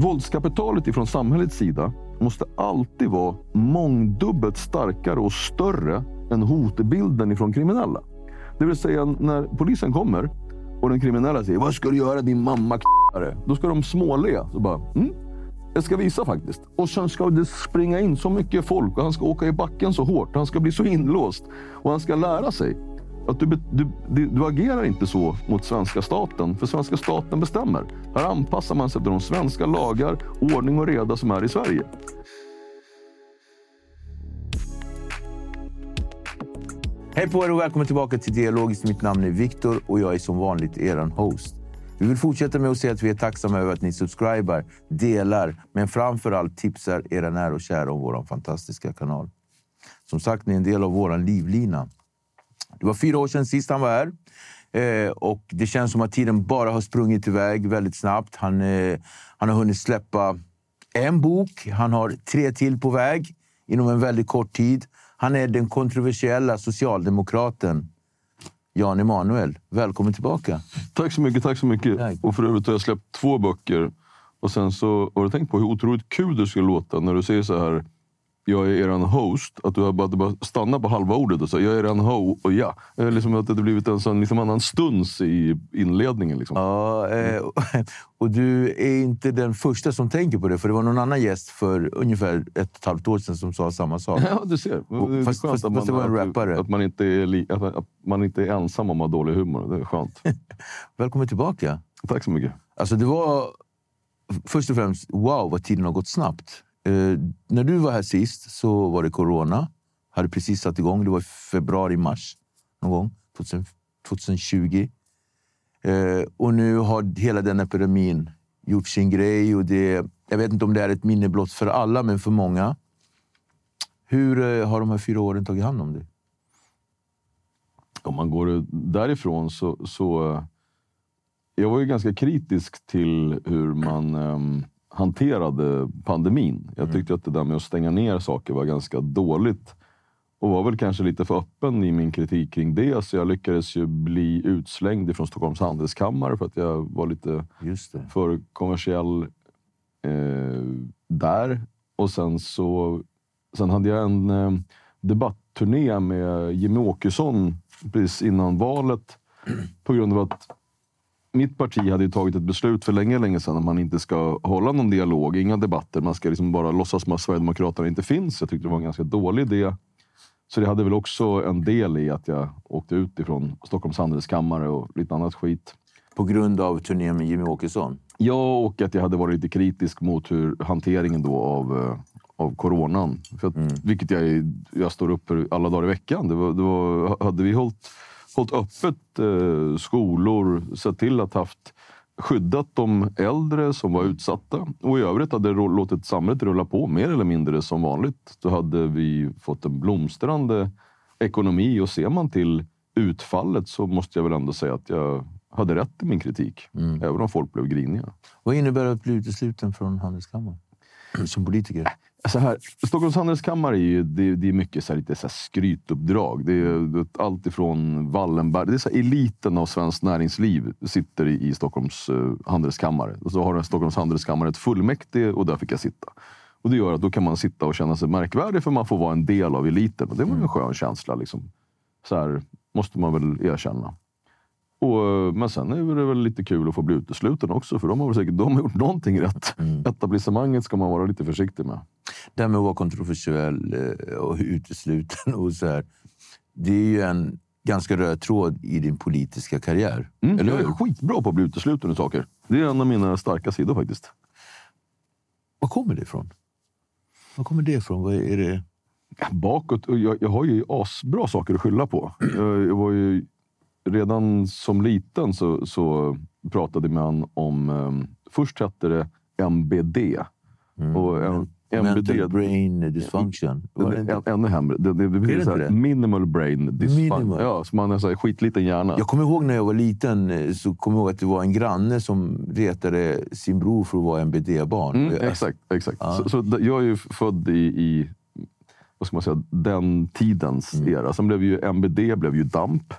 Våldskapitalet ifrån samhällets sida måste alltid vara mångdubbelt starkare och större än hotbilden ifrån kriminella. Det vill säga när polisen kommer och den kriminella säger Vad ska du göra din mamma k***are? Då ska de småle. Så bara, mm, jag ska visa faktiskt. Och sen ska det springa in så mycket folk och han ska åka i backen så hårt. Han ska bli så inlåst. Och han ska lära sig att du, du, du, du agerar inte så mot svenska staten. För svenska staten bestämmer. Här anpassar man sig efter de svenska lagar, ordning och reda som är i Sverige. Hej på er och välkommen tillbaka till Dialogiskt. Mitt namn är Viktor och jag är som vanligt er host. Vi vill fortsätta med att säga att vi är tacksamma över att ni subscribar, delar, men framför allt tipsar era nära och kära om vår fantastiska kanal. Som sagt, ni är en del av vår livlina. Det var fyra år sedan sist han var här. Eh, och Det känns som att tiden bara har sprungit iväg väldigt snabbt. Han, eh, han har hunnit släppa en bok. Han har tre till på väg inom en väldigt kort tid. Han är den kontroversiella socialdemokraten Jan Emanuel. Välkommen tillbaka. Tack så mycket. tack så mycket. Tack. Och för övrigt har jag släppt två böcker. Och sen så har du tänkt på hur otroligt kul det skulle låta när du säger så här jag är eran host, att du har bara, bara stannat på halva ordet och så jag är eran ho och ja. Liksom att det blivit en sån liksom annan stuns i inledningen. Liksom. Ja, eh, och du är inte den första som tänker på det, för det var någon annan gäst för ungefär ett och ett halvt år sedan som sa samma sak. Ja, du ser. Och, fast, fast, fast det var en rappare. Att man, inte är, att man inte är ensam om att ha dålig humor. Det är skönt. Välkommen tillbaka. Tack så mycket. Alltså, det var först och främst, wow vad tiden har gått snabbt. Eh, när du var här sist så var det corona. Hade precis satt igång. Det var i februari, mars någon gång 2020. Eh, och nu har hela den epidemin gjort sin grej. Och det, jag vet inte om det är ett minne blott för alla, men för många. Hur eh, har de här fyra åren tagit hand om dig? Om man går därifrån så... så eh, jag var ju ganska kritisk till hur man... Um, hanterade pandemin. Jag mm. tyckte att det där med att stänga ner saker var ganska dåligt. Och var väl kanske lite för öppen i min kritik kring det. Så jag lyckades ju bli utslängd från Stockholms handelskammare för att jag var lite för kommersiell eh, där. Och sen så sen hade jag en eh, debattturné med Jimmy Åkesson precis innan valet. På grund av att mitt parti hade ju tagit ett beslut för länge, länge sedan att man inte ska hålla någon dialog, inga debatter. Man ska liksom bara låtsas som att Sverigedemokraterna inte finns. Jag tyckte det var en ganska dålig idé. Så det hade väl också en del i att jag åkte ut ifrån Stockholms handelskammare och lite annat skit. På grund av turnén med Jimmy Åkesson? Ja, och att jag hade varit lite kritisk mot hur hanteringen då av, eh, av coronan. För att, mm. Vilket jag, jag står upp för alla dagar i veckan. Det var, det var, hade vi hållit hållit öppet eh, skolor, sett till att haft skyddat de äldre som var utsatta och i övrigt hade låtit samhället rulla på mer eller mindre som vanligt. Då hade vi fått en blomstrande ekonomi och ser man till utfallet så måste jag väl ändå säga att jag hade rätt i min kritik. Även om folk blev griniga. Vad innebär det att bli utesluten från Handelskammaren som politiker? Så här, Stockholms handelskammare är ju det, det är mycket så här, lite så här skrytuppdrag. Det är allt ifrån Wallenberg. Det är så här, eliten av svenskt näringsliv sitter i, i Stockholms uh, handelskammare. Och så har Stockholms handelskammare ett fullmäktige och där fick jag sitta. Och det gör att då kan man sitta och känna sig märkvärdig för man får vara en del av eliten. Och det var en skön känsla. Liksom. Så här, måste man väl erkänna. Och, eh, men sen är det väl lite kul att få bli utesluten också, för de har väl säkert de har gjort någonting rätt. Etablissemanget ska man vara lite försiktig med. Det här med att vara kontroversiell eh, och utesluten och så här. Det är ju en ganska röd tråd i din politiska karriär. Mm, Eller jag är hur? skitbra på att bli utesluten ur saker. Det är en av mina starka sidor faktiskt. Var kommer det ifrån? Var kommer det ifrån? Vad är det? Bakåt, jag, jag har ju asbra saker att skylla på. Jag, jag var ju, redan som liten så, så pratade man om... Um, först hette det MBD. Och, en, MBD Mental brain dysfunction. Ännu hemre. Det, det, det, det så här, minimal brain dysfunction. Minimal. Ja, så man har så här skitliten hjärna. Jag kommer ihåg när jag var liten eh, så kommer jag ihåg att det var en granne som retade sin bror för att vara MBD-barn. Mm, exakt. exakt. Så, så d- jag är ju född i, i vad ska man säga, den tidens Mm. era. Sen blev ju MBD blev ju DAMP.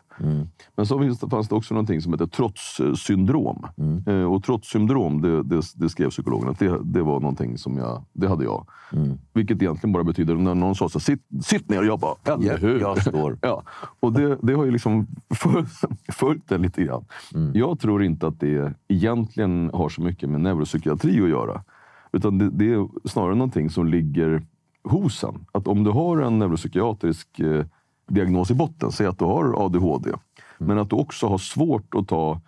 Men så finns det, fanns det också någonting som heter trotssyndrom. Mm. Eh, och trotssyndrom, det, det, det skrev psykologen, att det, det var någonting som jag, det hade jag. Mm. Vilket egentligen bara betyder, när någon sa så sitt, sitt ner, jag bara, eller hur? jag står. Ja, och det, har ju liksom följt, det lite grann. Mm. Jag tror inte att det egentligen har så mycket med neuropsykiatri att göra. Utan det, det är snarare någonting som ligger hos en. Att om du har en neuropsykiatrisk eh, diagnos i botten, säg att du har ADHD, men att du också har svårt att ta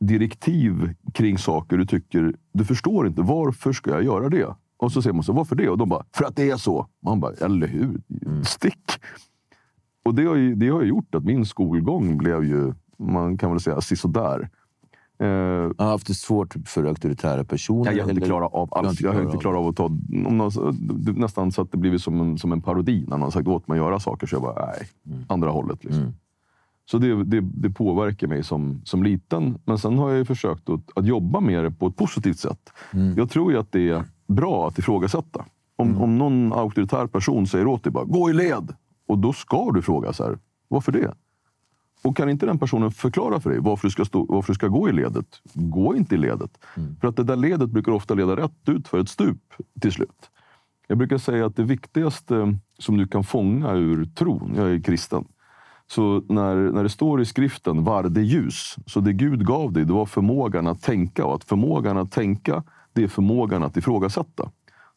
direktiv kring saker du tycker, du förstår inte. Varför ska jag göra det? Och så säger man så, varför det? Och de bara, för att det är så. Man bara, eller hur? Stick! Och det har, ju, det har gjort att min skolgång blev ju, man kan väl säga, sisådär. Eh, Jag har haft det svårt för auktoritära personer. jag har inte klarat av alls. Jag har inte klarat av att ta... Om någon, nästan så att det blivit som en, som en parodi när någon har sagt åt mig att göra saker. Så jag bara, nej. Mm. Andra hållet. Liksom. Så det, det, det påverkar mig som, som liten. Men sen har jag försökt att, att jobba med det på ett positivt sätt. Mm. Jag tror ju att det är bra att ifrågasätta. Om, om någon auktoritär person säger åt dig bara, gå i led. Och då ska du fråga så här, varför det? Och kan inte den personen förklara för dig varför du ska, stå, varför du ska gå i ledet, gå inte i ledet. För att det där ledet brukar ofta leda rätt ut för ett stup till slut. Jag brukar säga att det viktigaste som du kan fånga ur tron, jag är kristen, så när, när det står i skriften varde ljus, så det Gud gav dig, det var förmågan att tänka. Och att förmågan att tänka, det är förmågan att ifrågasätta.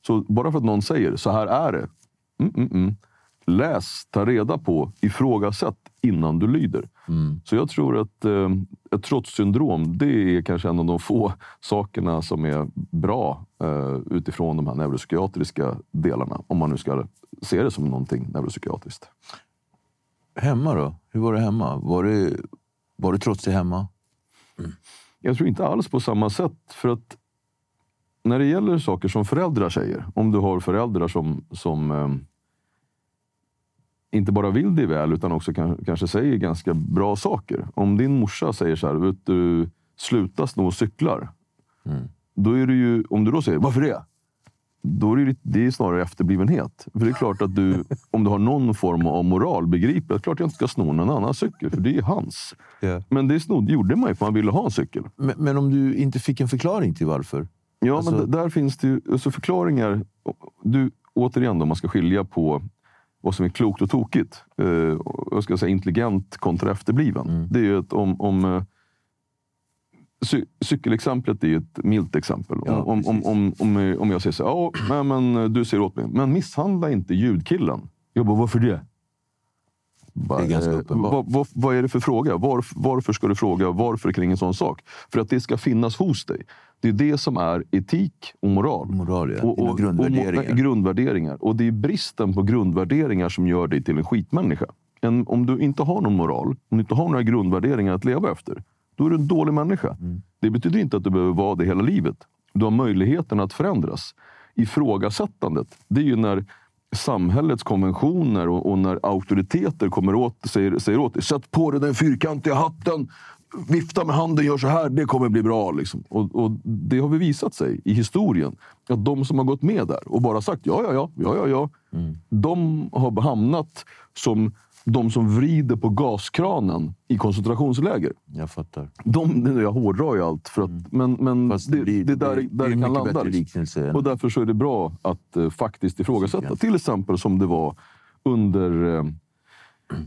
Så bara för att någon säger så här är det. Mm, mm, mm. Läs, ta reda på, ifrågasätt innan du lyder. Så jag tror att eh, ett trotssyndrom, det är kanske en av de få sakerna som är bra eh, utifrån de här neuropsykiatriska delarna. Om man nu ska se det som någonting neuropsykiatriskt. Hemma då? Hur var det hemma? Var det, var det trotsig hemma? Jag tror inte alls på samma sätt. För att när det gäller saker som föräldrar säger, om du har föräldrar som, som eh, inte bara vill dig väl utan också kan, kanske säger ganska bra saker. Om din morsa säger så här, vet du, sluta sno cyklar. Då är det ju, om du då säger, varför det? Då är det, det är snarare efterblivenhet. För det är klart att du, om du har någon form av moral, begriper att klart jag inte ska sno någon annan cykel, för det är hans. Ja. Men det snod, gjorde man ju för man ville ha en cykel. Men, men om du inte fick en förklaring till varför? Ja, Alltså- men där finns det ju alltså förklaringar. Du, återigen, om man ska skilja på vad som är klokt och tokigt. Eh, jag ska säga intelligent kontra efterbliven. Mm. Det är ett, om, om eh, cy, cykelexemplet är ett milt exempel. Ja, om, om, om, om, om, jag säger så ja, nej, men eh, du säger åt mig, men misshandla inte ljudkillen. Jag bara, varför det? Bara, Det är ganska eh, uppenbart. Vad, vad, vad är det för fråga? Varf, varför ska du fråga varför kring en sån sak? För att det ska finnas hos dig. Det är det som är etik och moral. Moral, ja. Dina och, grundvärderingar. Och, grundvärderingar. Och det är bristen på grundvärderingar som gör dig till en skitmänniska. En, om du inte har någon moral, om du inte har några grundvärderingar att leva efter, då är du en dålig människa. Det betyder inte att du behöver vara det hela livet. Du har möjligheten att förändras. Ifrågasättandet, det är ju när samhällets konventioner och, och när auktoriteter kommer åt, säger, säger åt dig. Sätt på dig den fyrkantiga hatten, vifta med handen, gör så här, det kommer bli bra. Liksom. Och, och Det har vi visat sig i historien. Att de som har gått med där och bara sagt ja, ja, ja, ja, ja, ja. De har hamnat som de som vrider på gaskranen i koncentrationsläger. Jag fattar. De, nu, jag hårdrar ju allt, för att, men, men Mm. Fast det, blir- det, är där, det- där det kan landa. liksom. Och därför så är det bra att eh, faktiskt ifrågasätta. Till exempel som det var under eh,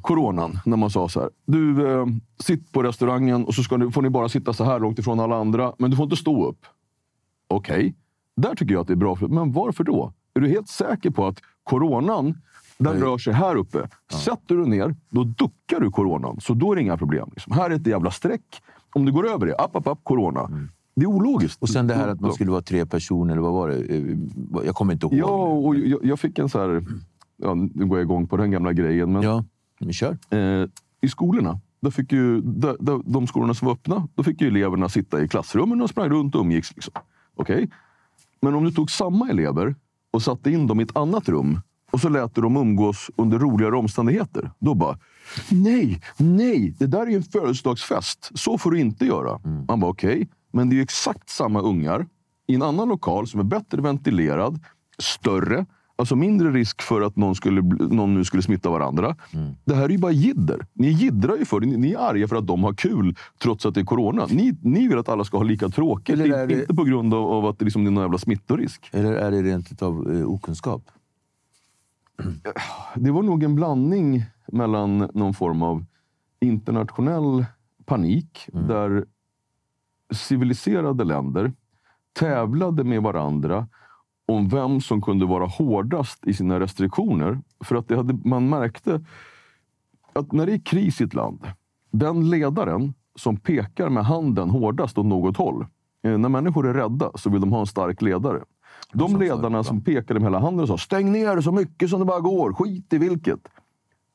coronan, när man sa så här. Du, eh, sitt på restaurangen och så ska ni, får ni bara sitta så här långt ifrån alla andra, men du får inte stå upp. Okej, där tycker jag att det är bra. För, men varför då? Är du helt säker på att coronan, den Nej. rör sig här uppe. Sätter du ner, då duckar du coronan. Så då är det inga problem. Liksom. Här är ett jävla streck. Om du går över det, app, app, app, corona. Det är ologiskt. Mm. Och sen det här att man skulle vara tre personer, eller vad var det? Eh, Jag kommer inte ihåg. Ja, och jag, jag fick en så här... Ja, nu går jag igång på den gamla grejen. Men ja. Men kör. eh, i skolorna, där fick ju, där, där, de skolorna som var öppna, då fick ju eleverna sitta i klassrummen och sprang runt och umgicks. Liksom. Okej? Men om du tog samma elever och satte in dem i ett annat rum och så lät du dem umgås under roligare omständigheter. Då bara, nej, nej, det där är ju en födelsedagsfest. Så får du inte göra. Man bara, okej, men det är ju exakt samma ungar i en annan lokal som är bättre ventilerad, större, alltså mindre risk för att någon, skulle, någon nu skulle smitta varandra. Det här är ju bara jidder. Ni jiddrar ju för det. Ni- är arga för att de har kul trots att det är corona. Ni, ni vill att alla ska ha lika tråkigt. Det- Inte på grund av, av att det, liksom, det är någon jävla smittorisk. Eller är det rent av eh, okunskap? Det var nog en blandning mellan någon form av internationell panik där civiliserade länder tävlade med varandra om vem som kunde vara hårdast i sina restriktioner. För att det hade, man märkte att när det är kris i ett land, den ledaren som pekar med handen hårdast åt något håll. eh, När människor är rädda så vill de ha en stark ledare. De ledarna som pekade med hela handen och sa stäng ner så mycket som det bara går, skit i vilket.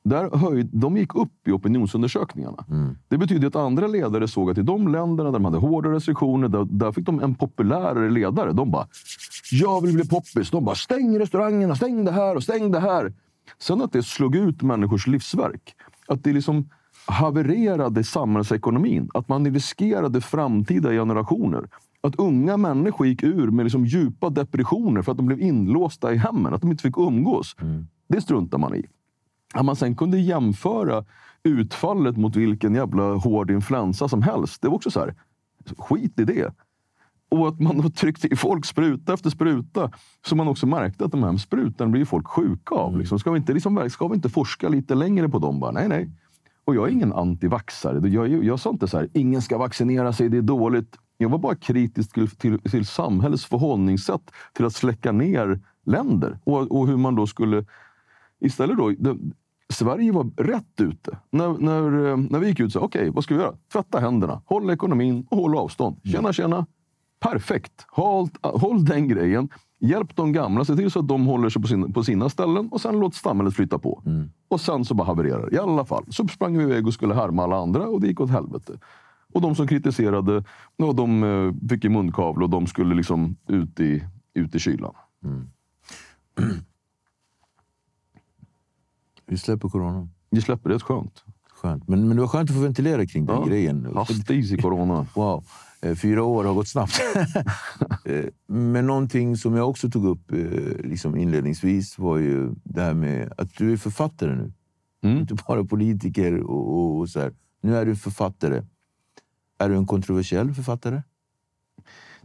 Där höjd, de gick upp i opinionsundersökningarna. Det betyder att andra ledare såg att i de länderna där de hade hårda restriktioner, där, där fick de en populärare ledare. De bara, jag vill bli poppis. De bara, stäng restaurangerna, stäng det här och stäng det här. Sen att det slog ut människors livsverk. Att det liksom havererade samhällsekonomin. Att man riskerade framtida generationer. Att unga människor gick ur med liksom djupa depressioner för att de blev inlåsta i hemmen. Att de inte fick umgås. Det struntar man i. Att man sen kunde jämföra utfallet mot vilken jävla hård influensa som helst. Det var också så här, skit i det. Och att man tryckte i folk spruta efter spruta. Så man också märkte att de här sprutorna blir folk sjuka av. Liksom. Ska, vi inte, liksom, ska vi inte forska lite längre på dem? Bara, nej, nej. Och jag är ingen antivaxare. Jag, jag, jag sa inte så här, ingen ska vaccinera sig, det är dåligt. Jag var bara kritisk till, till, till samhällets förhållningssätt till att släcka ner länder. Och, och hur man då skulle istället då, det, Sverige var rätt ute. När, när, eh, när vi gick ut så okej, vad ska vi göra? Tvätta händerna, håll ekonomin och håll avstånd. Tjena, tjena. Perfekt. Håll, håll den grejen. Hjälp de gamla, se till så att de håller sig på, sin, på sina ställen och sen låt samhället flytta på. Och sen så bara havererar. I alla fall. Så sprang vi iväg och skulle härma alla andra och det gick åt helvete. Och de som kritiserade, de eh, fick i munkavle och de skulle liksom ut i, ut i kylan. Vi släpper corona. Vi släpper det, skönt. Skönt. Men, men det var skönt att få ventilera kring den Ja. grejen. Hastis i corona. Wow. Eh, Fyra år har gått snabbt. Eh, Men någonting som jag också tog upp eh, liksom inledningsvis var ju det här med att du är författare nu. Mm. Inte bara politiker och, och, och så här. Nu är du författare. Är du en kontroversiell författare?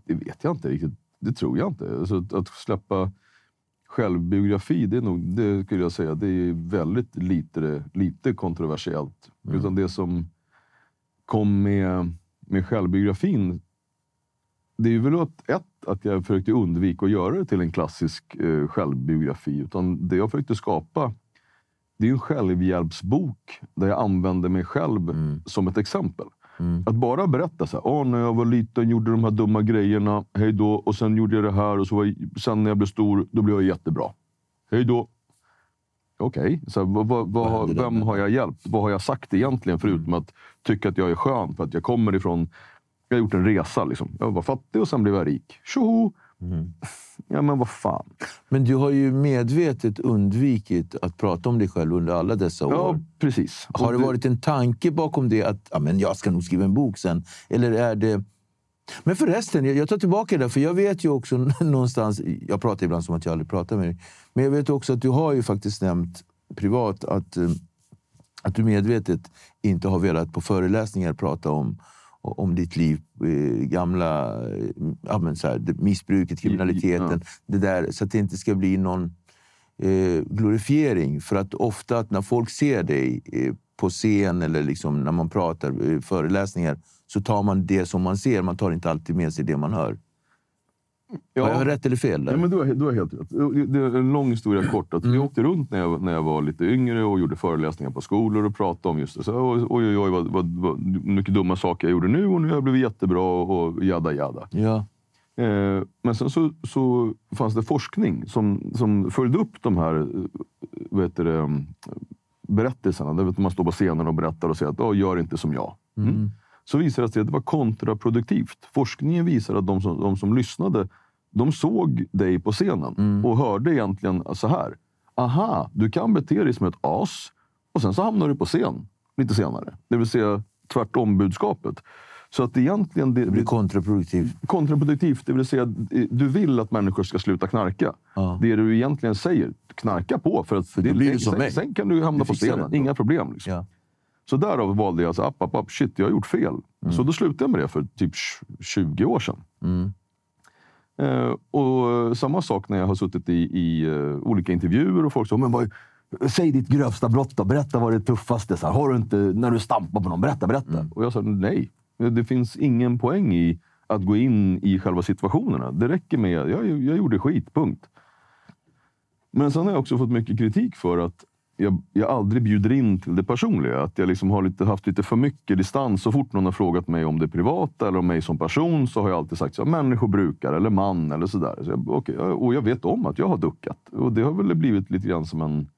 Det vet jag inte riktigt. Det tror jag inte. Alltså, att- att släppa självbiografi, det, är nog, det skulle jag säga, det är väldigt lite, lite kontroversiellt. Utan det som kom med, med självbiografin, det är väl att, ett, att jag försökte undvika att göra det till en klassisk eh, självbiografi. Utan det jag försökte skapa, det är en självhjälpsbok där jag använder mig själv som ett exempel. Att bara berätta så här, när jag var liten gjorde de här dumma grejerna, hej då. Och sen gjorde jag det här och så var jag, sen när jag blev stor, då blev jag jättebra. Hej då. okej, här, vad, vad, vad, vem har jag hjälpt? Vad har jag sagt egentligen? Förutom att tycka att jag är skön för att jag kommer ifrån... Jag har gjort en resa. Liksom. Jag var fattig och sen blev jag rik. Tjoho! Ja, men vad fan. Men du har ju medvetet undvikit att prata om dig själv under alla dessa år. Ja, precis. Har det Och varit en tanke bakom det att ja, men jag ska nog skriva en bok sen? Eller är det... Men förresten, jag jag tar tillbaka det, för jag vet ju också någonstans... Jag pratar ibland som att jag aldrig pratar med dig. Men jag vet också att du har ju faktiskt nämnt privat att, eh, att du medvetet inte har velat på föreläsningar prata om, om ditt liv, eh, gamla ja, men så här, missbruket, kriminaliteten. Det där, så att det inte ska bli någon eh, glorifiering. För att ofta att när folk ser dig eh, på scen eller liksom när man pratar eh, föreläsningar så tar man det som man ser. Man tar inte alltid med sig det man hör. Ja. Har jag rätt eller fel? Där? Ja, men du, har, du har helt rätt. Det är en lång historia kort. Att Mm. Jag åkte runt när jag, när jag var lite yngre och gjorde föreläsningar på skolor och pratade om just det. Så, oj, oj, oj, vad, vad, vad mycket dumma saker jag gjorde nu och nu har jag blivit jättebra och jada jada. Ja. Eh, men sen så, så fanns det forskning som, som följde upp de här eh, vad heter det, mm, berättelserna. Där man står på scenen och berättar och säger att "Åh, gör inte som jag. Mm. Så visade det sig att det var kontraproduktivt. Forskningen visar att de som, de som lyssnade de såg dig på scenen och hörde egentligen så här. Aha, du kan bete dig som ett as och sen så hamnar du på scen lite senare. Det vill säga tvärtom budskapet. Så att egentligen det, Det blir kontraproduktivt. kontraproduktivt, det vill säga eh, du vill att människor ska sluta knarka. Ja. Det du egentligen säger, knarka på för att då blir du som sen, mig. sen kan du hamna på scenen. det. Inga problem. Liksom. Ja. Så därav valde jag, så, app, app, app, shit, jag har gjort fel. Mm. Så då slutade jag med det för typ 20 år sedan. Mm. Eh, och samma sak när jag har suttit i, i eh, olika intervjuer och folk säger, men vad, säg ditt grövsta brott då. Berätta vad det är tuffaste. Så här, har du inte, när du stampar på någon, berätta, berätta. Mm. Och jag sa nej. Det finns ingen poäng i att gå in i själva situationerna. Det räcker med, jag, jag gjorde skit, punkt. Men sen har jag också fått mycket kritik för att jag, jag aldrig bjuder in till det personliga. Att jag liksom har lite, haft lite för mycket distans. Så fort någon har frågat mig om det privata eller om mig som person så har jag alltid sagt så, här, människobrukare eller man eller sådär. Så jag, okej, och jag vet om att jag har duckat. Och det har väl blivit lite grann som en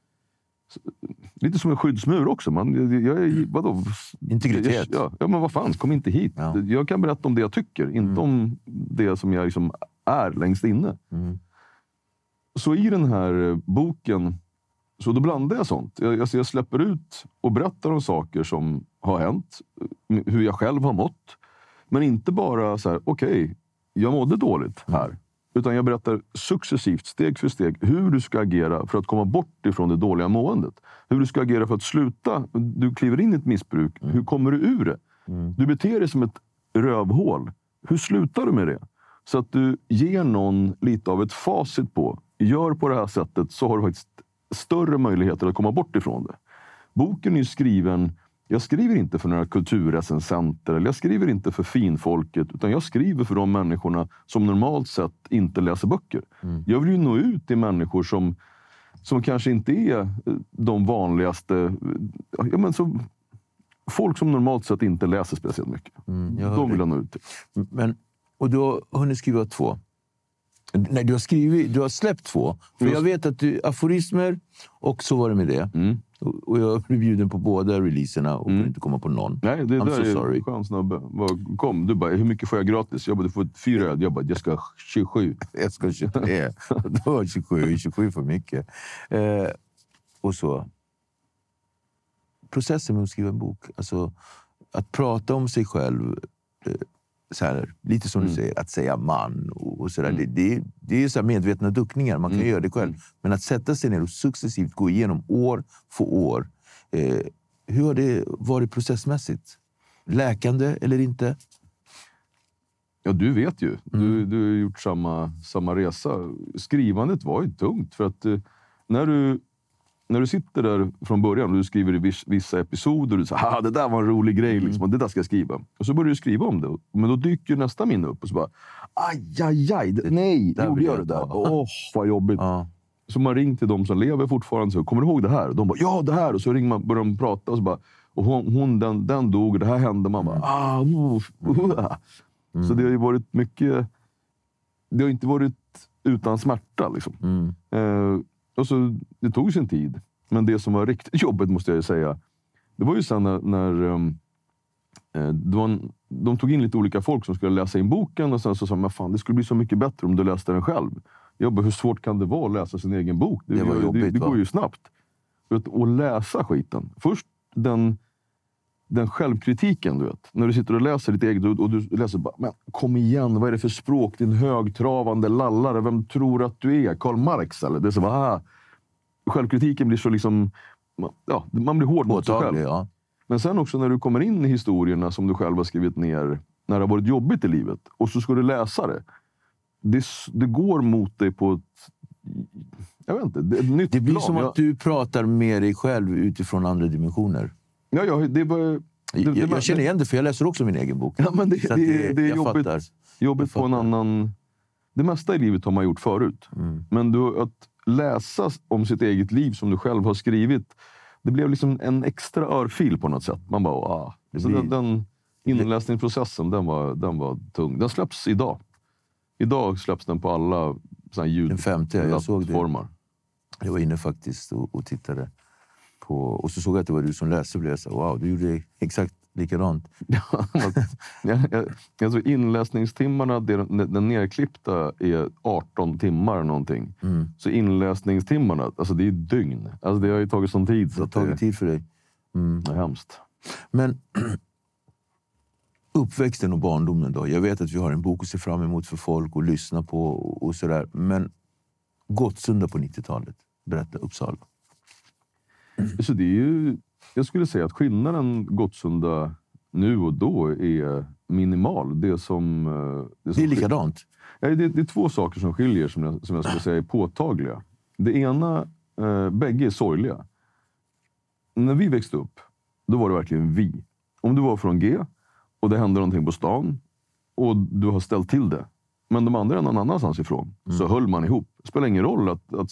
Lite som en skyddsmur också. Man, jag, jag, är- vadå? Integritet. Jag, ja, men vad fan, kom inte hit. Ja. Jag kan berätta om det jag tycker, inte om det som jag liksom är längst inne. Mm. Så i den här boken, så då blandar jag sånt. Jag, alltså jag släpper ut och berättar om saker som har hänt, hur jag själv har mått. Men inte bara så här, okej, jag mådde dåligt här. Utan jag berättar successivt, steg för steg, hur du ska agera för att komma bort ifrån det dåliga måendet. Hur du ska agera för att sluta. Du kliver in i ett missbruk. Hur kommer du ur det? Du beter dig som ett rövhål. Hur slutar du med det? Så att du ger någon lite av ett facit på. Gör på det här sättet så har du faktiskt större möjligheter att komma bort ifrån det. Boken är skriven jag skriver inte för några kulturrecensenter eller jag skriver inte för finfolket utan jag skriver för de människorna som normalt sett inte läser böcker. Jag vill ju nå ut till människor som, som kanske inte är eh, de vanligaste... eh, Ja, men så, folk som normalt sett inte läser speciellt mycket. Mm, de vill jag nå ut till. Men, och du har hunnit skriva två? Nej, du har, skrivit, du har släppt två. För jag vet att du, aforismer och så var det med det. Mm. Och jag blev bjuden på båda releaserna och kunde inte komma på någon. Nej, det I'm där so är sorry. skön snubbe. Kom, du bara, hur mycket får jag gratis? Jag bara, du får fyra öl. Jag bara, jag ska ha 27. Jag ska 23. Då var 27, 27 för mycket. Eh, och så. Processen med att skriva en bok. Alltså, att prata om sig själv. Så här, lite som du säger, att säga man. Och, och så där, det, det, det är så medvetna duckningar. Man kan göra det själv. Men att sätta sig ner och successivt gå igenom år för år. Eh, hur har det varit processmässigt? Läkande eller inte? Ja, du vet ju. Du, du har gjort samma, samma resa. Skrivandet var ju tungt. För att eh, när du, när du sitter där från början och du skriver vissa episoder. Du säger att det där var en rolig grej. Liksom, och det där ska jag skriva. Och så börjar du skriva om det. Men då dyker nästa minne upp och så bara... Aj, aj, aj. det- Nej, där gjorde jag det där? Åh, vad jobbigt. Ja. Så man ringt till de som lever fortfarande. Så, Kommer du ihåg det här? Och de bara, ja det här. Och så ringer man, börjar de prata och så bara, och hon, hon den, den dog och det här hände. Man bara, ah, uh, uh. Så det har ju varit mycket... Det har inte varit utan smärta. Liksom. Mm. Eh, och så, det tog sin tid. Men det som var riktigt jobbigt, måste jag ju säga, det var ju sen när, när det var en, de tog in lite olika folk som skulle läsa in boken och sen så sa de att det skulle bli så mycket bättre om du läste den själv. Jag bara, hur svårt kan det vara att läsa sin egen bok? Det, var jobbigt, det, det va? går ju snabbt. Och läsa skiten. Först den, den självkritiken, du vet. När du sitter och läser ditt eget och du läser bara, men kom igen, vad är det för språk? Din högtravande lallare. Vem tror att du är? Karl Marx? Eller? Det är så, ah. Självkritiken blir så liksom... Ja, man blir hård mot sig själv. Ja. Men sen också när du kommer in i historierna som du själv har skrivit ner när det har varit jobbigt i livet och så ska du läsa det. Det, det går mot dig på ett... Jag vet inte. Det, ett nytt Det blir plan. som att du pratar med dig själv utifrån andra dimensioner. Ja, ja, det var, det, jag, det, jag känner igen det, för jag läser också min egen bok. Ja, men det, att det, det är jobbigt, jobbigt på en annan... Det mesta i livet har man gjort förut. Mm. Men du, att läsa om sitt eget liv som du själv har skrivit, det blev liksom en extra örfil på något sätt. Man bara, ah. Det Så blir- den, den inläsningsprocessen, den var, den var tung. Den släpps idag. Idag släpps den på alla Den femte, ja, jag såg det. ljudplattformar. Jag var inne faktiskt och, och tittade. På, och så såg jag att det var du som läste och blev så wow, du gjorde exakt likadant. jag, jag, jag tror inläsningstimmarna, det- den, den nerklippta är 18 timmar någonting. Mm. Så inläsningstimmarna, alltså det är dygn. Alltså det har ju tagit sån tid. Det Så har att det, tagit tid för dig. Mm. det är hemskt. Men uppväxten och barndomen då? Jag vet att vi har en bok att se fram emot för folk och lyssna på och, och sådär. Men Gottsunda på 90-talet? Berätta, Uppsala. Så det är ju, jag skulle säga att skillnaden Gottsunda nu och då är minimal. Det som, eh, det som Det är likadant. Ja, det, det är två saker som skiljer som jag, som jag skulle säga är påtagliga. Det ena, eh, bägge är sorgliga. När vi växte upp, då var det verkligen vi. Om du var från G och det hände någonting på stan och du har ställt till det. Men de andra är någon annanstans ifrån. Så höll man ihop. Det spelar ingen roll. att, att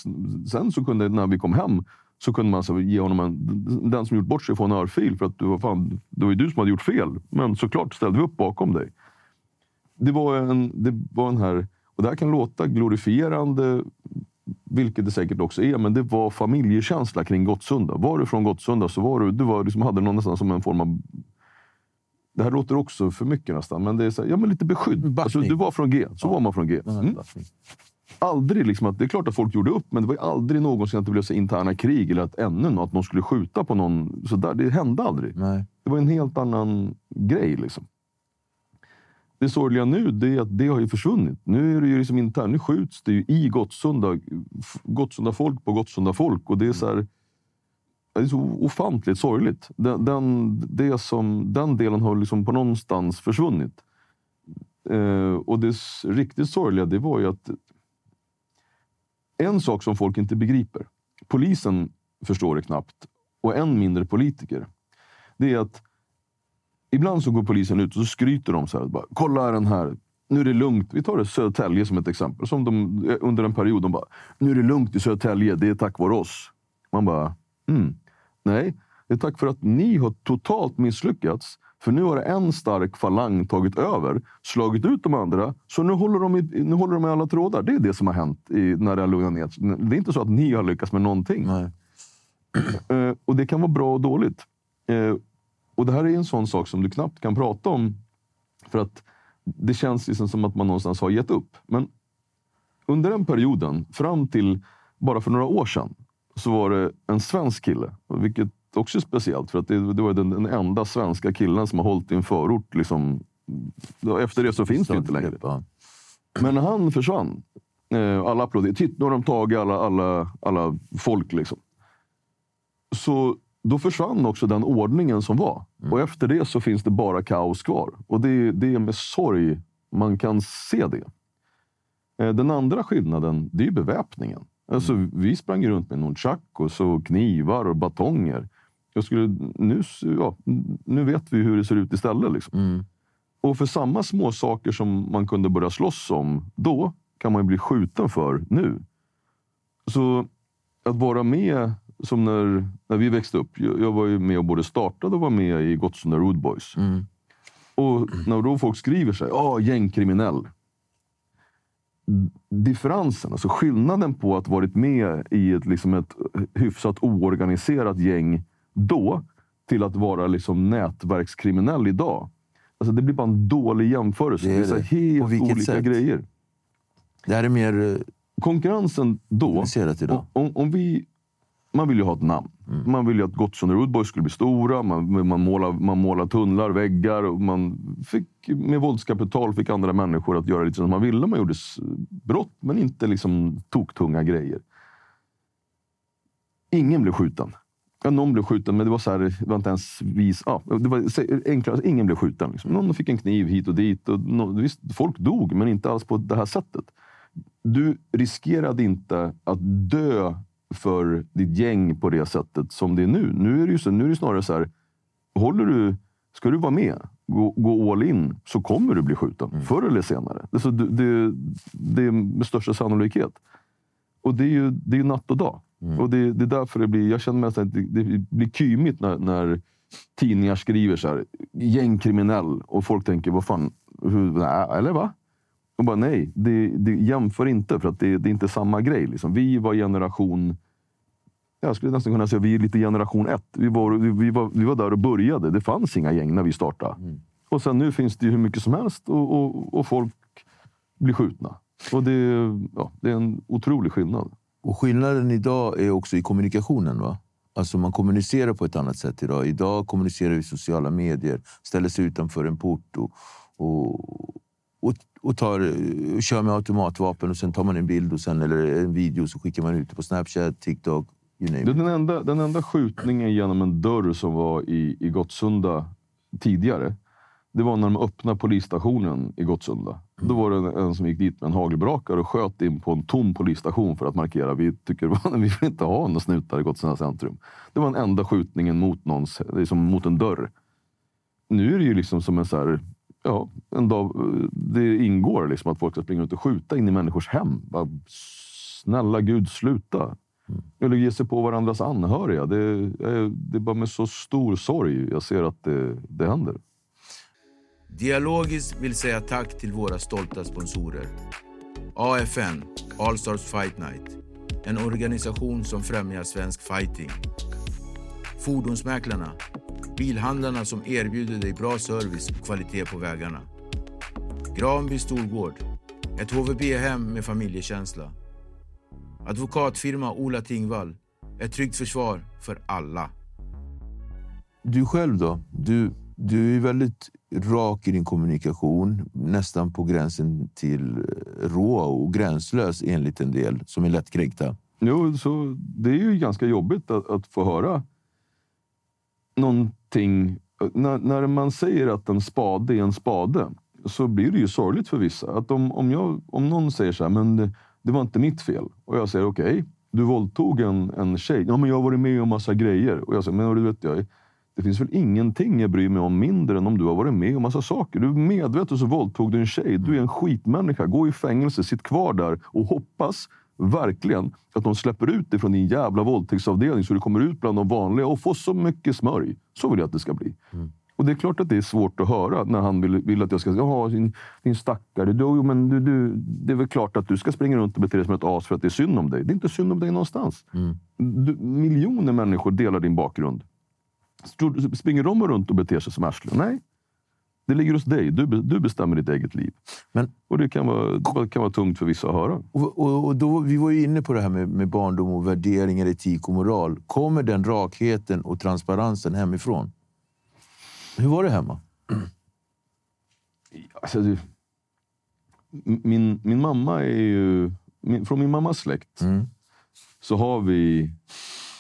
Sen så kunde, när vi kom hem, så kunde man så ge honom en, den som gjort bort sig få en örfil för att du var fan, det var ju du som hade gjort fel. Men såklart ställde vi upp bakom dig det var en, det var en här, och det här kan låta glorifierande, vilket det säkert också är, men det var familjekänsla kring Gottsunda. Var du från Gottsunda så var du, du var liksom, hade någon nästan som en form av det här låter också för mycket nästan, men det är så här, ja, men lite beskydd. Backning. Alltså, du var från G, så var man från G. Mm. Aldrig liksom att, det är klart att folk gjorde upp, men det var ju aldrig någonsin att det blev så interna krig eller att ännu något, att någon skulle skjuta på någon. Så där, det hände aldrig. Nej. Det var en helt annan grej. Liksom. Det sorgliga nu det är att det har ju försvunnit. Nu är det ju liksom internt. Nu skjuts det ju i Gottsunda. Gottsunda folk på Gottsunda folk. Och det är så här, det är så ofantligt sorgligt. Den, den, det som, den delen har liksom på någonstans försvunnit. Eh, och det riktigt sorgliga det var ju att en sak som folk inte begriper. Polisen förstår det knappt och än mindre politiker. Det är att ibland så går polisen ut och så skryter de så här. Bara, Kolla den här. Nu är det lugnt. Vi tar det Södertälje som ett exempel. Som de, eh, under en period de bara, nu är det lugnt i Södertälje. Det är tack vare oss. Man bara, mm. nej. Det är tack för att ni har totalt misslyckats. För nu har en stark falang tagit över, slagit ut de andra. Så nu håller de i, nu håller de i alla trådar. Det är det som har hänt i, när det har lugnat ner. Det är inte så att ni har lyckats med någonting. Eh, och det kan vara bra och dåligt. Eh, och det här är en sån sak som du knappt kan prata om. För att det känns liksom som att man någonstans har gett upp. Men under den perioden, fram till bara för några år sedan, så var det en svensk kille. Vilket också speciellt, för att det, det var den, den enda svenska killen som har hållit i en förort. Liksom, efter det så finns det ju inte längre. Ja. Men han försvann, eh, alla applåderade. Titta, nu har de tagit alla, alla, alla folk. Liksom. Så då försvann också den ordningen som var. Och efter det så finns det bara kaos kvar. Och det, det är med sorg man kan se det. Eh, Den andra skillnaden, det är beväpningen. Alltså, Vi sprang runt med nunchakos och knivar och batonger. Jag skulle, nu, ja, nu vet vi hur det ser ut istället. Liksom. Mm. Och för samma små saker som man kunde börja slåss om då, kan man ju bli skjuten för nu. Så att vara med, som när, när vi växte upp. Jag, jag var ju med och både startade och var med i Gottsunda Road Boys. Mm. Och när då folk skriver sig, ja, gängkriminell. differensen, alltså skillnaden på att varit med i ett, liksom ett hyfsat oorganiserat gäng då till att vara liksom nätverkskriminell idag. Alltså det blir bara en dålig jämförelse. Det Det är är, det. så helt olika sätt? grejer. Det här är mer eh, Konkurrensen då... idag. Om, om vi, man vill ju ha ett namn. Man vill ju att Gottsson och Rudboy skulle bli stora. Man, man, målar, man målar tunnlar, väggar. Och man fick, med våldskapital fick andra människor att göra lite som man ville. Man gjorde brott, men inte liksom toktunga grejer. Ingen blev skjuten. Ja, någon blev skjuten, men det var, så här, det var inte ens vis... Ja, det var enklare. Alltså, ingen blev skjuten. Liksom. Någon fick en kniv hit och dit. Och nå- visst, folk dog, men inte alls på det här sättet. Du riskerade inte att dö för ditt gäng på det sättet som det är nu. Nu är det, ju så, nu är det snarare så här, håller du, ska du vara med, gå, gå all in, så kommer du bli skjuten. Förr eller senare. Det, är så, det, det, det är med största sannolikhet. Och det är ju det är ju natt och dag. Och det, det är därför det blir, jag känner mig att det, det blir kymigt när, när tidningar skriver så här, gängkriminell och folk tänker, vad fan, hur, nej, eller va? Och bara nej, det, det jämför inte för att det, det är inte samma grej. Liksom. Vi var generation, jag skulle nästan kunna säga vi är lite generation ett. Vi var, vi, var, vi var där och började. Det fanns inga gäng när vi startade. Och sen nu finns det ju hur mycket som helst och, och, och folk blir skjutna. Och det, ja, det är en otrolig skillnad. Och skillnaden idag är också i kommunikationen. va? Alltså man kommunicerar på ett annat sätt idag. Idag kommunicerar vi i sociala medier, ställer sig utanför en port och, och, och, och tar, och kör med automatvapen och sen tar man en bild och sen, eller en video så skickar man ut det på Snapchat, TikTok, you name it. den, enda, den enda skjutningen genom en dörr som var i, i Gottsunda tidigare. Det var när de öppnade polisstationen i Gottsunda. Då var det en, som gick dit med en hagelbrakare och sköt in på en tom polisstation för att markera vi tycker vi vill inte ha några snutar i Gottsunda centrum. Det var den enda skjutningen mot, någons, liksom mot en dörr. Nu är det ju liksom som en så här, ja, en dag, det ingår liksom att folk ska springa ut och skjuta in i människors hem. Bara, snälla gud, sluta. Eller ge sig på varandras anhöriga. Det är, det är bara med så stor sorg jag ser att det, det händer. Dialogis vill säga tack till våra stolta sponsorer. AFN, All Stars Fight Night. En organisation som främjar svensk fighting. Fordonsmäklarna, bilhandlarna som erbjuder dig bra service och kvalitet på vägarna. Granby Storgård, ett HVB-hem med familjekänsla. Advokatfirma Ola Tingvall, ett tryggt försvar för alla. Du själv då? Du, du är väldigt rak i din kommunikation, nästan på gränsen till eh, rå och gränslös enligt en del som är lättkränkta. Jo, så det är ju ganska jobbigt att, att få höra någonting. När, när man säger att en spade är en spade så blir det ju sorgligt för vissa. Att om, om, jag, om någon säger så här, men det, det var inte mitt fel. Och jag säger okej, du våldtog en, en tjej. Ja, men jag har varit med om massa grejer. Och jag säger, men du vet, jag, det finns väl ingenting jag bryr mig om mindre än om du har varit med om massa saker. Du är medveten så våldtog du en tjej. Du är en skitmänniska. Gå i fängelse, sitt kvar där och hoppas verkligen att de släpper ut dig från din jävla våldtäktsavdelning så du kommer ut bland de vanliga och får så mycket smörj. Så vill jag att det ska bli. Och det är klart att det är svårt att höra när han vill, vill att jag ska säga Jaha, din, din stackare. Du, jo, men du, du, det är väl klart att du ska springa runt och bete dig som ett as för att det är synd om dig. Det är inte synd om dig någonstans. Du, miljoner människor delar din bakgrund. Springer de runt och beter sig som arslen? Nej. Det ligger hos dig. Du, du bestämmer ditt eget liv. Men- och det kan vara, det kan vara tungt för vissa att höra. Och, och, och då, vi var ju inne på det här med, med barndom och värderingar, etik och moral. Kommer den rakheten och transparensen hemifrån? Hur var det hemma? Alltså, det, min, min mamma är ju... Min, från min mammas släkt så har vi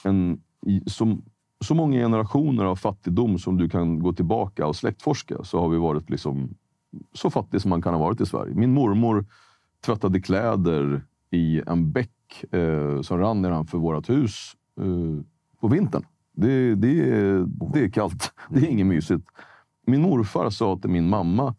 en, som, så många generationer av fattigdom som du kan gå tillbaka och släktforska så har vi varit liksom så fattig som man kan ha varit i Sverige. Min mormor tvättade kläder i en bäck eh, som rann nedanför vårt hus eh, på vintern. Det, det, är, det är kallt. Det är inget mysigt. Min morfar sa till min mamma,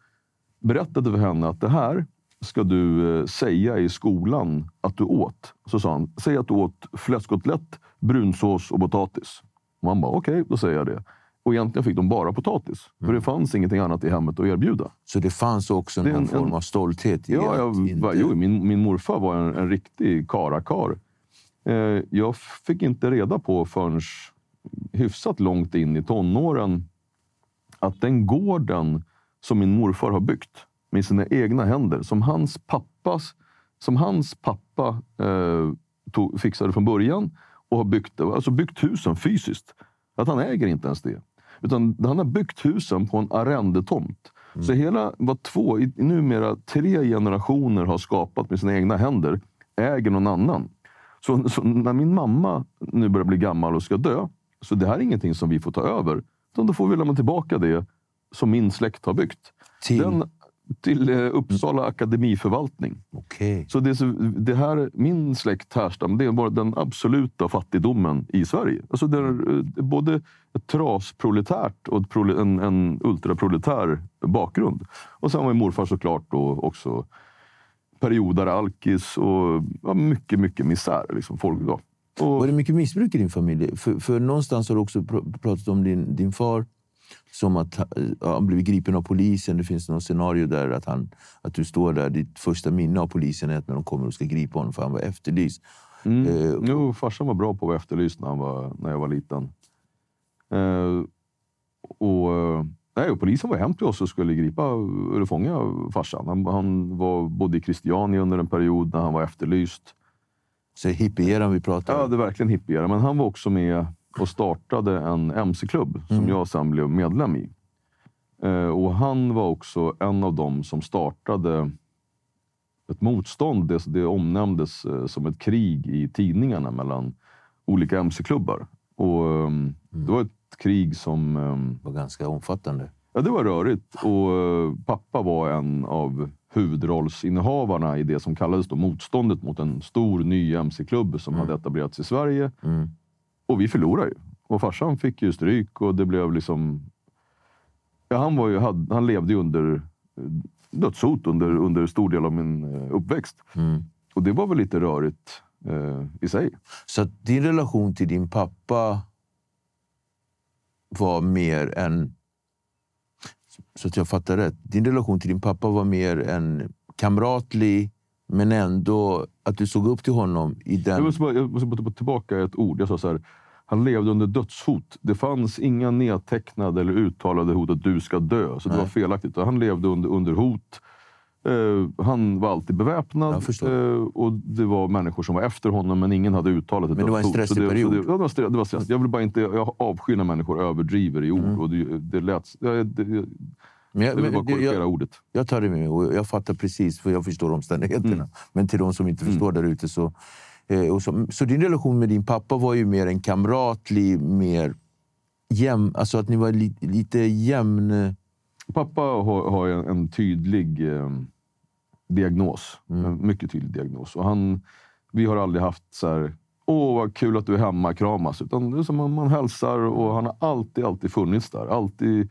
berättade för henne att det här ska du eh, säga i skolan att du åt. Så sa han, säg att du åt fläskkotlett, brunsås och potatis. Man bara, okej, då säger jag det. Och egentligen fick de bara potatis. För det fanns ingenting annat i hemmet att erbjuda. Så det fanns också någon en- form av stolthet i Ja, jag, inte... va- jo, min, min morfar var en, en riktig karakar. Eh, jag fick inte reda på förrän hyfsat långt in i tonåren att den gården som min morfar har byggt med sina egna händer, som hans pappas, som hans pappa eh, tog, fixade från början och har byggt, alltså byggt husen fysiskt. Att han äger inte ens det. Utan han har byggt husen på en arrendetomt. Så hela, vad två, i- numera tre generationer har skapat med sina egna händer, äger någon annan. Så, så när min mamma nu börjar bli gammal och ska dö, så det här är ingenting som vi får ta över. Utan då får vi lämna tillbaka det som min släkt har byggt. Till? Den, till eh, Uppsala akademiförvaltning. Okej. Så det, det här, min släkt härstammar, det bara den absoluta fattigdomen i Sverige. Alltså det är eh, både ett trasproletärt och en, en ultraproletär bakgrund. Och sen var morfar såklart då också periodare, alkis och ja, mycket, mycket misär. Liksom, folk då. Och, Var det mycket missbruk i din familj? För, för någonstans har du också pr- pratat om din, din far som att ha- han blivit gripen av polisen. Det finns något scenario där att, han, att du står där. Ditt första minne av polisen är att när de kommer och ska gripa honom för han var efterlyst. Mm. Eh, Jo, farsan var bra på att vara efterlyst när, han var, när jag var liten. Eh, och, eh, nej, och polisen var hem till oss och skulle gripa eller fånga farsan. Han, han var bodde i Christiania under en period när han var efterlyst. Så hippieran vi pratar Ja, om. det är verkligen hippier. Men han var också med och startade en mc-klubb som jag sen blev medlem i. Eh, och han var också en av dem som startade ett motstånd. Det, det omnämndes eh, som ett krig i tidningarna mellan olika mc-klubbar. Och ehm, Det var ett krig som... ehm, var ganska omfattande. Ja, det var rörigt. Och eh, pappa var en av huvudrollsinnehavarna i det som kallades då motståndet mot en stor ny mc-klubb som hade etablerats i Sverige. Mm. Och vi förlorade ju. Och farsan fick ju stryk och det blev liksom... Ja, han, var ju, han levde ju under eh, dödshot under, under stor del av min eh, uppväxt. Mm. Och det var väl lite rörigt eh, i sig. Så din relation till din pappa var mer än... Så att jag fattar rätt. Din relation till din pappa var mer en kamratlig, men ändå att du såg upp till honom i den... Jag måste, bara, jag måste bara ta tillbaka ett ord. Jag sa så här, han levde under dödshot. Det fanns inga nedtecknade eller uttalade hot att du ska dö. Så det Nej. var felaktigt. Han levde under, under hot. Eh, han var alltid beväpnad. Eh, och Det var människor som var efter honom, men ingen hade uttalat ett Men det var en stressig det, period. det, ja, det var, stre- det var stress. Jag vill bara inte... Jag avskyr när människor överdriver i ord. Mm. Och det, det lät... Jag, det, Men jag, men det- jag, ordet. jag tar det med mig och jag fattar precis, för jag förstår omständigheterna. Mm. Men till de som inte förstår där ute så, så... Så din relation med din pappa var ju mer en kamratlig, mer jämn... Alltså att ni var li, lite jämn... Pappa har, har en, tydlig eh, diagnos. Mm. En mycket tydlig diagnos. Och han, vi har aldrig haft så här, åh vad kul att du är hemma, kramas. Utan det är som att man hälsar och han har alltid, alltid funnits där. Alltid,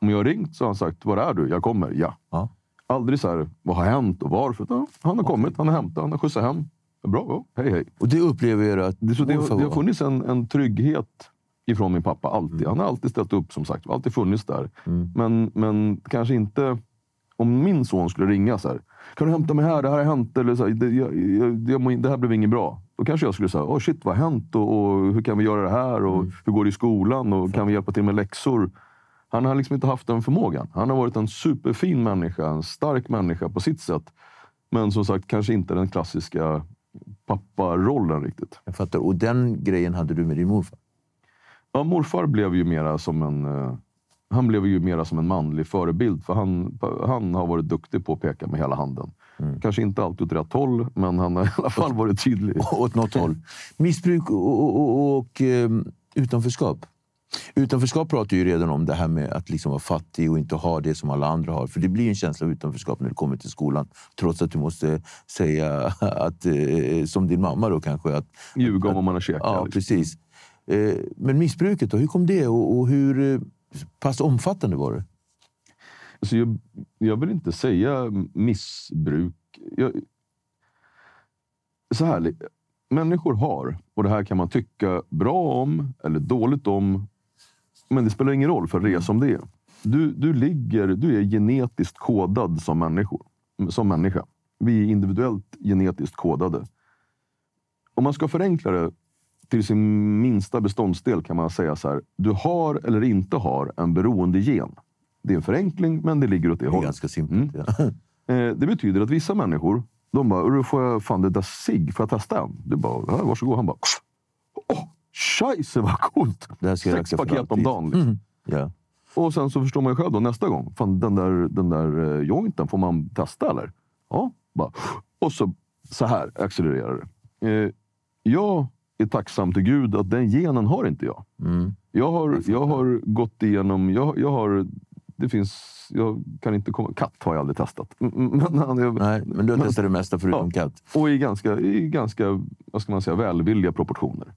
om jag har ringt så har han sagt, var är du? Jag kommer, ja. Ja. Aldrig så här, vad har hänt och varför? Utan han har kommit, han har hämtat, han har skjutsat hem. Bra, hej hej. Och det upplever jag att Det, så det, det har funnits en, en trygghet ifrån min pappa. alltid. Han har alltid ställt upp, som sagt. Alltid funnits där. Men, men kanske inte... Om min son skulle ringa så här. Kan du hämta mig här? Det här har hänt. Eller så här, det, jag, jag, det här blev inget bra. Då kanske jag skulle säga, oh shit vad har hänt? Och, och hur kan vi göra det här? Och hur går det i skolan? Och kan vi hjälpa till med läxor? Han har liksom inte haft den förmågan. Han har varit en superfin människa. En stark människa på sitt sätt. Men som sagt, kanske inte den klassiska papparollen riktigt. Jag fattar. Och den grejen hade du med din morfar? Ja, morfar blev ju mera som en... eh, han blev ju mera som en manlig förebild. För han, han har varit duktig på att peka med hela handen. Kanske inte alltid åt rätt håll, men han har i alla fall varit tydlig. Åt något håll. Missbruk och, och, och, och ehm, utanförskap. Utanförskap pratar ju redan om det här med att liksom vara fattig och inte ha det som alla andra har. För det blir en känsla av utanförskap när du kommer till skolan. Trots att du måste säga, att, eh, som din mamma då kanske, att Ljuga om vad man har käkat. Ja, liksom. precis. Eh, Men missbruket då, hur kom det och, och hur eh, pass omfattande var det? Alltså jag, jag vill inte säga missbruk. Jag, så här, människor har, och det här kan man tycka bra om eller dåligt om. Men det spelar ingen roll, för det är som det är. Du, du, ligger, du är genetiskt kodad som, människor, som människa. Vi är individuellt genetiskt kodade. Om man ska förenkla det till sin minsta beståndsdel kan man säga så här. Du har eller inte har en beroendegen. Det är en förenkling, men det ligger åt det, Det är hållet. ganska simpelt. Ja. Eh, det betyder att vissa människor, de bara, "Urru, får jag fan det där cigg? Får jag testa en? Du bara, ja, varsågod. Han bara, åh, scheisse vad coolt! Det här ska jag Sex paket om dagen. Liksom. Ja. Och sen så förstår man ju själv då nästa gång. Fan, den där, den där eh, jointen, får man testa eller? Ja. Bara. Och så, så här accelererar det. Eh, jag är tacksam till Gud att den genen har inte jag. Mm. Jag har, jag har gått igenom... Jag, jag har... Det finns... Jag kan inte komma... Katt har jag aldrig testat. Mm, mm, Men, är- Nej, men du har testat det mesta förutom Ja. katt. och i ganska, i ganska vad ska man säga, välvilliga proportioner.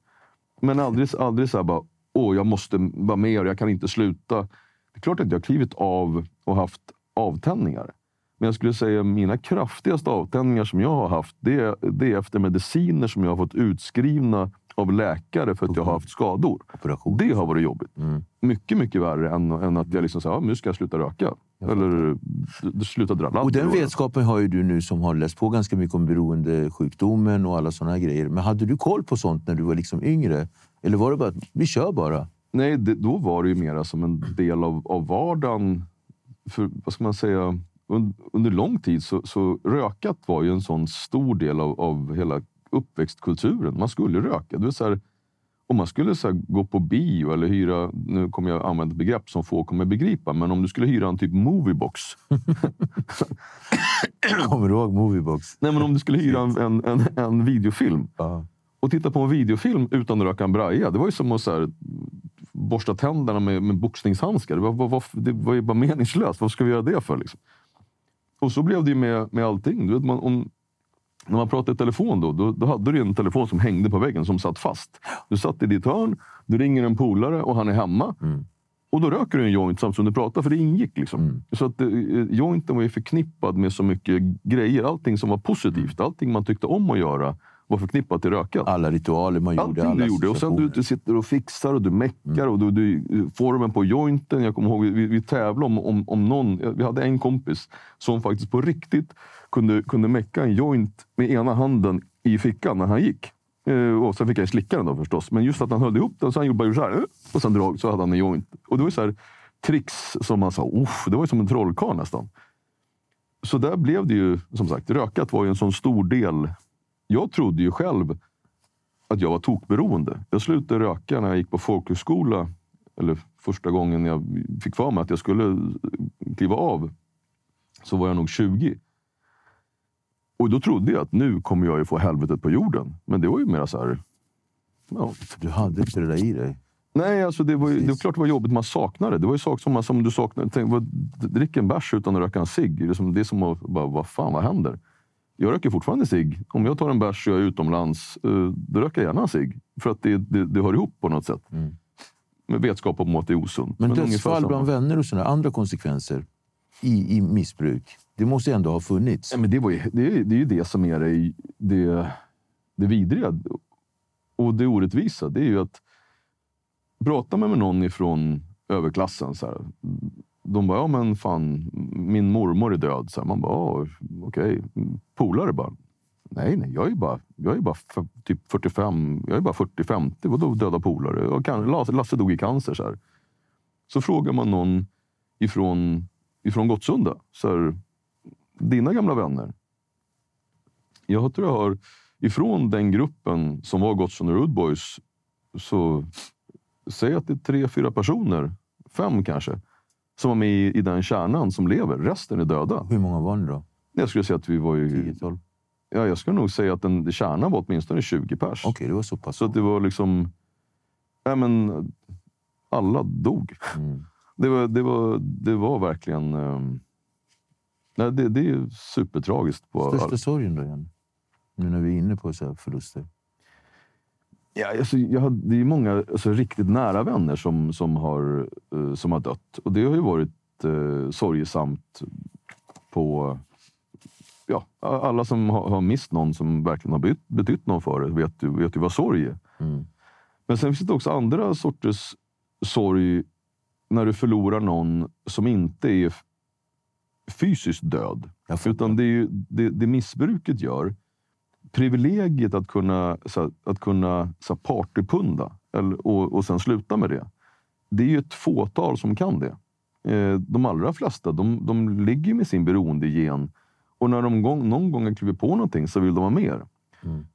Men aldrig, aldrig så här bara, åh, jag måste vara med och jag kan inte sluta. Det är klart att jag har klivit av och haft avtändningar. Men jag skulle säga mina kraftigaste avtändningar som jag har haft, det är, det är efter mediciner som jag har fått utskrivna av läkare för att jag har haft skador. Operation. Det har varit jobbigt. Mm. Mycket, mycket värre än, än att jag liksom säger, ja, nu ska jag sluta röka. Eller sluta dra ladd. Och den vetskapen har ju du nu som har läst på ganska mycket om beroendesjukdomen och alla sådana grejer. Men hade du koll på sånt när du var liksom yngre? Eller var det bara att vi kör bara? Nej, det, då var det ju mera som en del av, av vardagen. För, vad ska man säga? Un, under lång tid så, så rökat var ju en sån stor del av, av hela uppväxtkulturen. Man skulle röka. Det var så här, om man skulle så här, gå på bio eller hyra, nu kommer jag använda begrepp som få kommer begripa, men om du skulle hyra en typ moviebox. Kommer du ihåg Moviebox? Nej, men om du skulle hyra en, en, en, en videofilm Ja. och titta på en videofilm utan att röka en braja. Det var ju som att så här, borsta tänderna med, med boxningshandskar. Det var, var, var, det var ju bara meningslöst. Vad ska vi göra det för? Liksom? Och så blev det ju med, med allting. Du vet, man, om, när man pratade i telefon då, då, då hade du en telefon som hängde på väggen som satt fast. Du satt i ditt hörn, du ringer en polare och han är hemma. Och då röker du en joint samtidigt som du pratar, för det ingick. Liksom. Så att eh, jointen var ju förknippad med så mycket grejer. Allting som var positivt, allting man tyckte om att göra var förknippat till rökat. Alla ritualer man gjorde. Allting alla du gjorde. Och sen du, du sitter och fixar och du meckar och du, du, formen på jointen. Jag kommer ihåg vi, vi tävlade om, om, om någon. Vi hade en kompis som faktiskt på riktigt kunde, kunde mecka en joint med ena handen i fickan när han gick. Eh, och sen fick jag slicka den då förstås. Men just att han höll ihop den så han gjorde bara så här. Eh, och sen drag så hade han en joint. Och det var ju så här tricks som man sa. Uff, det var ju som en trollkarl nästan. Så där blev det ju, som sagt, rökat var ju en sån stor del. Jag trodde ju själv att jag var tokberoende. Jag slutade röka när jag gick på folkhögskola. Eller första gången jag fick för mig att jag skulle kliva av. Så var jag nog 20. Och då trodde jag att nu kommer jag ju få helvetet på jorden. Men det var ju mera så här... Ja. Du hade inte det där i dig. Nej, alltså det var, ju, det var klart det var jobbigt. Man saknade det. Det var ju saker som, man, som du saknade. Tänk, vad, drick en bärs utan att röka en cigg. Det är som, det är som att bara, vad fan, vad händer? Jag röker fortfarande cigg. Om jag tar en bärs och jag är utomlands, eh, då röker jag gärna en cigg. För att det, det, det hör ihop på något sätt. Med vetskap om att det är osunt. Men, ungefär dödsfall bland vänner och sådana andra konsekvenser i, i missbruk. Det måste ju ändå ha funnits. Ja, men det, var ju, det, är, det är ju det som är det, det, det vidriga och det orättvisa. Det är ju att prata med någon ifrån överklassen. Så här, de bara, ja men fan, min mormor är död. Så här, man bara, okej. okej. Polare bara, nej, nej, jag är bara, jag är bara f- typ 45, jag är bara 40-50. Vadå döda polare? Lasse, Lasse dog i cancer. Så, här. så frågar man någon ifrån, ifrån Gottsunda. Så här, dina gamla vänner. Jag tror jag har ifrån den gruppen som var Gottsunda Road Boys så säg att det är tre, fyra personer, fem kanske, som var med i, i den kärnan som lever. Resten är döda. Hur många var ni då? Jag skulle säga att vi var ju... 10-12? Ja, jag skulle nog säga att den kärnan var åtminstone 20 pers. Okej, det var så pass. Så att det var liksom... Nej, men alla dog. Mm. Det, var, det, var, det var verkligen... ehm, nej, det, det är ju supertragiskt. På Största sorgen då igen? Nu när vi är inne på så här förluster. Ja, alltså, jag har, det är många alltså, riktigt nära vänner som, som, har, eh, som har dött. Och det har ju varit eh, sorgesamt på... Ja, alla som har, har mist någon som verkligen har betytt, betytt någon för det vet ju, vet ju vad sorg är. Mm. Men sen finns det också andra sorters sorg när du förlorar någon som inte är fysiskt död. Utan det, är ju, det, det missbruket gör, privilegiet att kunna, här, att kunna så, här, partypunda eller, och, och sen sluta med det. Det är ju ett fåtal som kan det. Eh, de allra flesta de, de ligger med sin beroendegen och när de gång, någon gång har klivit på någonting så vill de ha mer.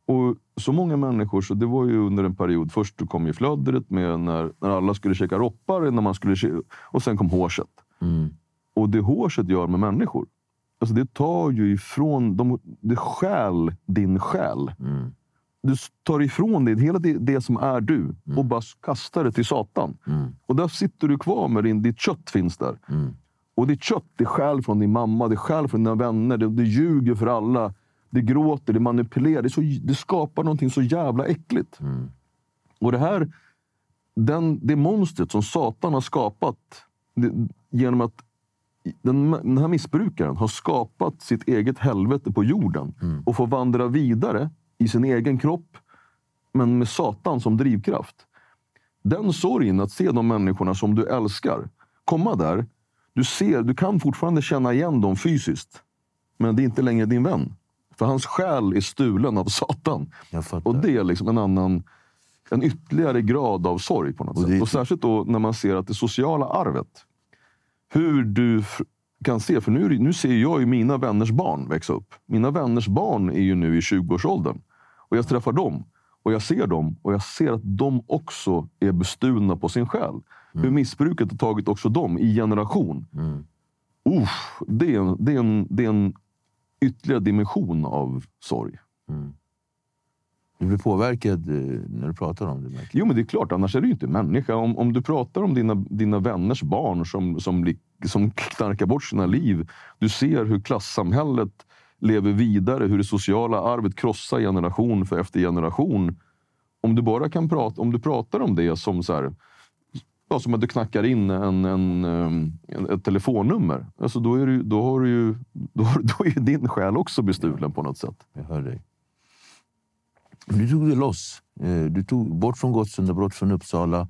Och så många människor, så det var ju under en period. Först kom ju flödret med när, när alla skulle käka roppar när man skulle, och sen kom hårset. Och det hårset gör med människor, alltså det tar ju ifrån, de, det stjäl din själ. Du tar ifrån dig hela det, det som är du och bara kastar det till Satan. Och där sitter du kvar med din, ditt kött finns där. Och ditt kött det stjäl från din mamma, det stjäl från dina vänner, det, det ljuger för alla. Det gråter, det manipulerar. Det, så, det skapar någonting så jävla äckligt. Och det här, den, det monstret som Satan har skapat det, genom att den, den här missbrukaren har skapat sitt eget helvete på jorden och får vandra vidare i sin egen kropp, men med Satan som drivkraft. Den sorgen att se de människorna som du älskar komma där. Du, ser, du kan fortfarande känna igen dem fysiskt, men det är inte längre din vän. För hans själ är stulen av Satan. Och det är liksom en annan, en ytterligare grad av sorg på något Och det- sätt. Och särskilt då när man ser att det sociala arvet, hur du kan se, för nu, nu ser jag ju mina vänners barn växa upp. Mina vänners barn är ju nu i 20-årsåldern. Och jag träffar dem och jag ser dem och jag ser att de också är bestulna på sin själ. Hur missbruket har tagit också dem i generation. Uff, det, är en, det, är en, det är en ytterligare dimension av sorg. Du blir påverkad eh, när du pratar om det. märker Jo, men det är klart. Annars är du ju inte människa. Om, om du pratar om dina, dina vänners barn som, som, som knarkar bort sina liv. Du ser hur klassamhället lever vidare, hur det sociala arvet krossar generation för efter generation. Om du bara kan prata, om du pratar om det som så här, ja, som att du knackar in en, en, um, en, ett telefonnummer. Alltså då, är du, då, har du ju, då, då är din själ också bestulen på något sätt. Jag hör dig. Du tog det loss. Eh, Du tog bort från Gottsunda, bort från Uppsala.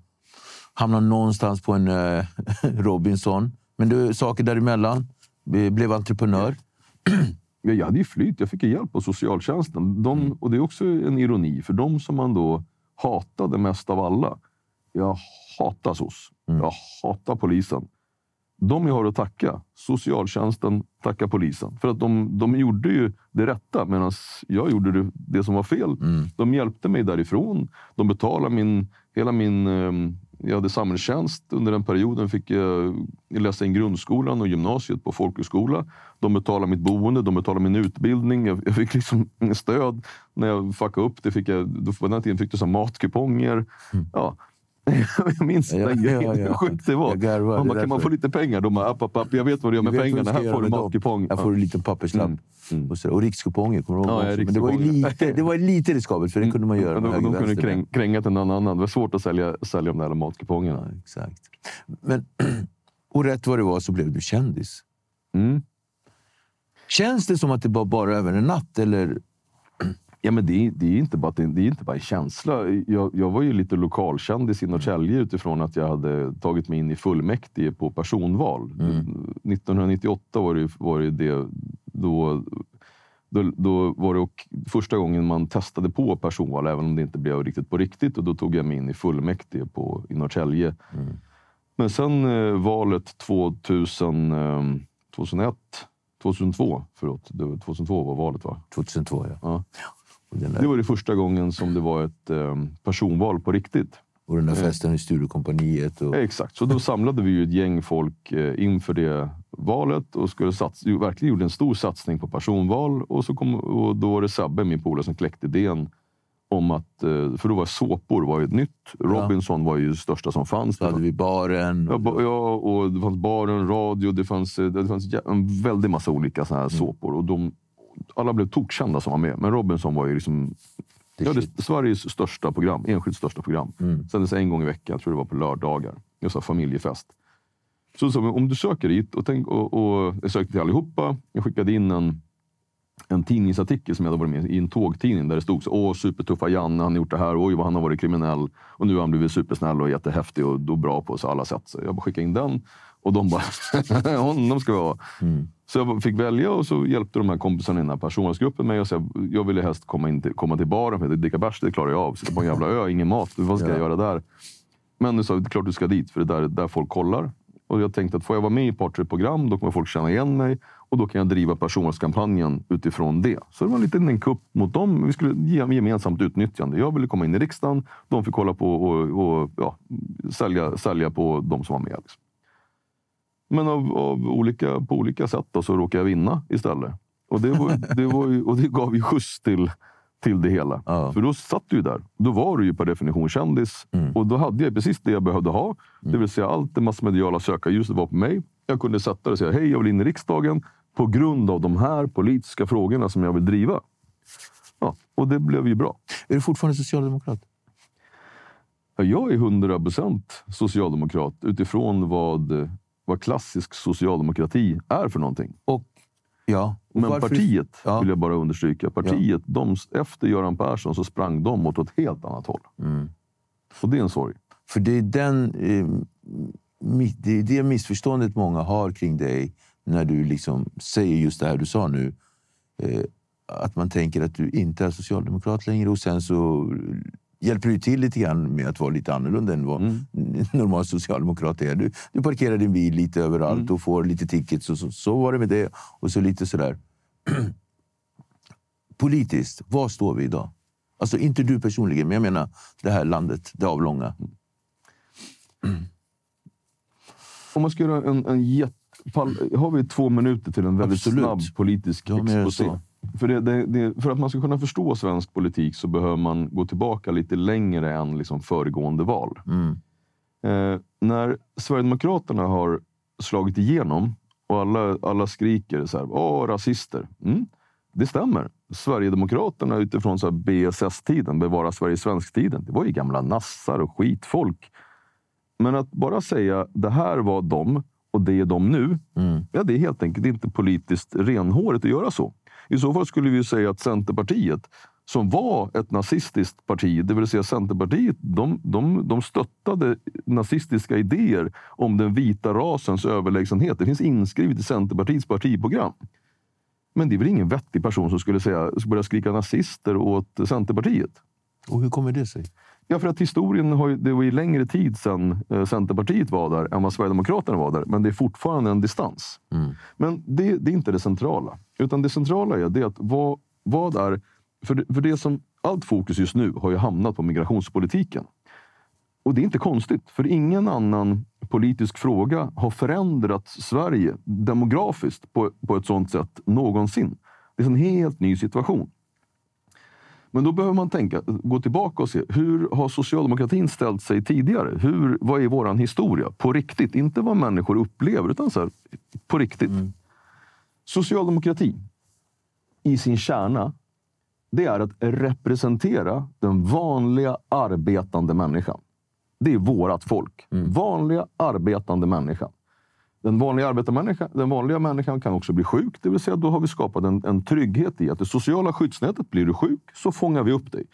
Hamnade någonstans på en eh, Robinson. Men du, saker däremellan. Blev entreprenör. Ja, jag hade ju flytt. Jag fick hjälp av socialtjänsten. De, Och det är också en ironi, för de som man då hatade mest av alla. Jag hatar SOS. Jag hatar polisen. De jag har att tacka, socialtjänsten, tacka polisen. För att de, de gjorde ju det rätta medan jag gjorde det, som var fel. De hjälpte mig därifrån. De betalade min, hela min... ehm, Jag hade samhällstjänst under den perioden. Fick jag läsa in grundskolan och gymnasiet på folkhögskola. De betalade mitt boende, de betalade min utbildning. Jag, jag fick liksom stöd. När jag fuckade upp det fick jag... På den tiden fick här matkuponger. Ja. Jag minns Ja, den ja, grejen, ja. hur sjukt det var. Garvar, Man bara, kan man få lite pengar? De bara, app, app, app, jag vet vad du gör med pengarna. Här får du matkupong. Här får du en liten papperslapp. Mm, mm. Och, så, och rikskuponger, kommer du ihåg? Ja, ja? Men det var, lite, det var lite riskabelt, för det kunde man göra. Med de, de och kunde kräng, kränga till någon annan. Det var svårt att sälja, sälja de där matkupongerna. Ja, exakt. Men, och rätt vad det var så blev du kändis. Mm. Känns det som att det var bara över en natt? Eller? Ja, men det, är- det, är inte bara, det, är inte bara en känsla. Jag, jag var ju lite lokalkändis i Norrtälje utifrån att jag hade tagit mig in i fullmäktige på personval. 1998 var det, var det, det då, då, då var det första gången man testade på personval, även om det inte blev riktigt på riktigt. Och då tog jag mig in i fullmäktige på, i Norrtälje. Men sen eh, valet 2000, eh, 2001, 2002, förlåt, det var 2002 var valet va? 2002, ja. Ja. Det var det första gången som det var ett eh, personval på riktigt. och den där festen i Sturecompagniet. Och, Ja, Exakt, så då samlade vi ju ett gäng folk eh, inför det valet och skulle sats, ju, verkligen gjorde en stor satsning på personval. Och, så kom, och då var det Sabbe, min polare, som kläckte idén om att, eh, för då var såpor var ju ett nytt. Robinson var ju det största som fanns. så hade vi baren. Ja, Och, ba- ja, och det fanns baren, radio, det fanns, eh, det fanns en väldig massa olika såna här Mm. såpor. Och de, alla blev tokkända som var med. Men Robinson var ju liksom ja, det, Sveriges största program, enskilt största program. Mm. Sändes en gång i veckan, jag tror det var på lördagar. Jag sa familjefest. Så, så om du söker dit, och, tänk, och, och jag sökte till allihopa. Jag skickade in en, en tidningsartikel som jag hade varit med i, en tågtidning där det stod så, åh supertuffa Janne, han har gjort det här, oj vad han har varit kriminell och nu har han blivit supersnäll och jättehäftig och då bra på så alla sätt. Så jag bara skickade in den och de bara, honom ska vi ha. Mm. Så jag fick välja och så hjälpte de här kompisarna i den här personalgruppen mig och sa jag ville helst komma, in till, komma till baren, för att dricka bärs det klarar jag av. Sitta på en jävla ö, ingen mat, vad ska Ja. jag göra där? Men du sa, det är klart du ska dit, för det är där, där folk kollar. Och jag tänkte att får jag vara med i ett par, tre program, då kommer folk känna igen mig och då kan jag driva personvalskampanjen utifrån det. Så det var en liten en kupp mot dem. Vi skulle ge gemensamt utnyttjande. Jag ville komma in i riksdagen, de fick kolla på och, och ja, sälja, sälja på de som var med. Liksom. Men av, av olika, på olika sätt då, så råkade jag vinna istället. Och det, var, det, var ju, och det gav ju skjuts till, till det hela. Ja. För då satt du ju där. Då var du ju per definition kändis. Mm. Och då hade jag precis det jag behövde ha. Det vill säga allt det massmediala sökarljuset var på mig. Jag kunde sätta det och säga hej, jag vill in i riksdagen på grund av de här politiska frågorna som jag vill driva. Ja, och det blev ju bra. Är du fortfarande socialdemokrat? Ja, Jag är 100 procent socialdemokrat utifrån vad, vad klassisk socialdemokrati är för någonting. Och, ja. och Men varför- partiet, Ja. vill jag bara understryka, partiet, de, efter Göran Persson så sprang de åt ett helt annat håll. Mm. Och det är en sorg. För det är, den, eh, det är det missförståndet många har kring dig när du liksom säger just det här du sa nu. Eh, att man tänker att du inte är socialdemokrat längre och sen så hjälper du till lite grann med att vara lite annorlunda än vad Mm. normal socialdemokrat är. Du, du parkerar din bil lite överallt Mm. och får lite tickets och så, så var det med det. Och så lite sådär. Politiskt, var står vi idag? Alltså inte du personligen, men jag menar det här landet, det avlånga. Om man ska göra en, en jätte... Har vi två minuter till en väldigt Absolut. snabb politisk Ja, exposé? För, det, det, det, för att man ska kunna förstå svensk politik så behöver man gå tillbaka lite längre än liksom föregående val. Mm. Eh, när Sverigedemokraterna har slagit igenom och alla, alla skriker så här, Åh, rasister. Mm, det stämmer. Sverigedemokraterna utifrån så BSS-tiden, Bevara Sverige svensk-tiden, det var ju gamla nassar och skitfolk. Men att bara säga det här var de och det är de nu, Mm. ja, det är helt enkelt inte politiskt renhårigt att göra så. I så fall skulle vi ju säga att Centerpartiet, som var ett nazistiskt parti, det vill säga Centerpartiet, de, de, de stöttade nazistiska idéer om den vita rasens överlägsenhet. Det finns inskrivet i Centerpartiets partiprogram. Men det är väl ingen vettig person som skulle säga, börja skrika nazister åt Centerpartiet? Och hur kommer det sig? Ja, för att historien har ju, det var ju längre tid sedan eh, Centerpartiet var där än vad Sverigedemokraterna var där. Men det är fortfarande en distans. Mm. Men det, det är inte det centrala. Utan det centrala är det att vad, vad är... För det, för det som allt fokus just nu har ju hamnat på migrationspolitiken. Och det är inte konstigt, för ingen annan politisk fråga har förändrat Sverige demografiskt på, på ett sånt sätt någonsin. Det är en helt ny situation. Men då behöver man tänka, gå tillbaka och se hur har socialdemokratin ställt sig tidigare? Hur, vad är våran historia? På riktigt, inte vad människor upplever, utan så här, på riktigt. Socialdemokrati i sin kärna, det är att representera den vanliga arbetande människan. Det är vårat folk. Vanliga arbetande människan. Den vanliga arbetarmänniskan, den vanliga människan kan också bli sjuk. Det vill säga, då har vi skapat en, en trygghet i att det sociala skyddsnätet, blir du sjuk så fångar vi upp dig.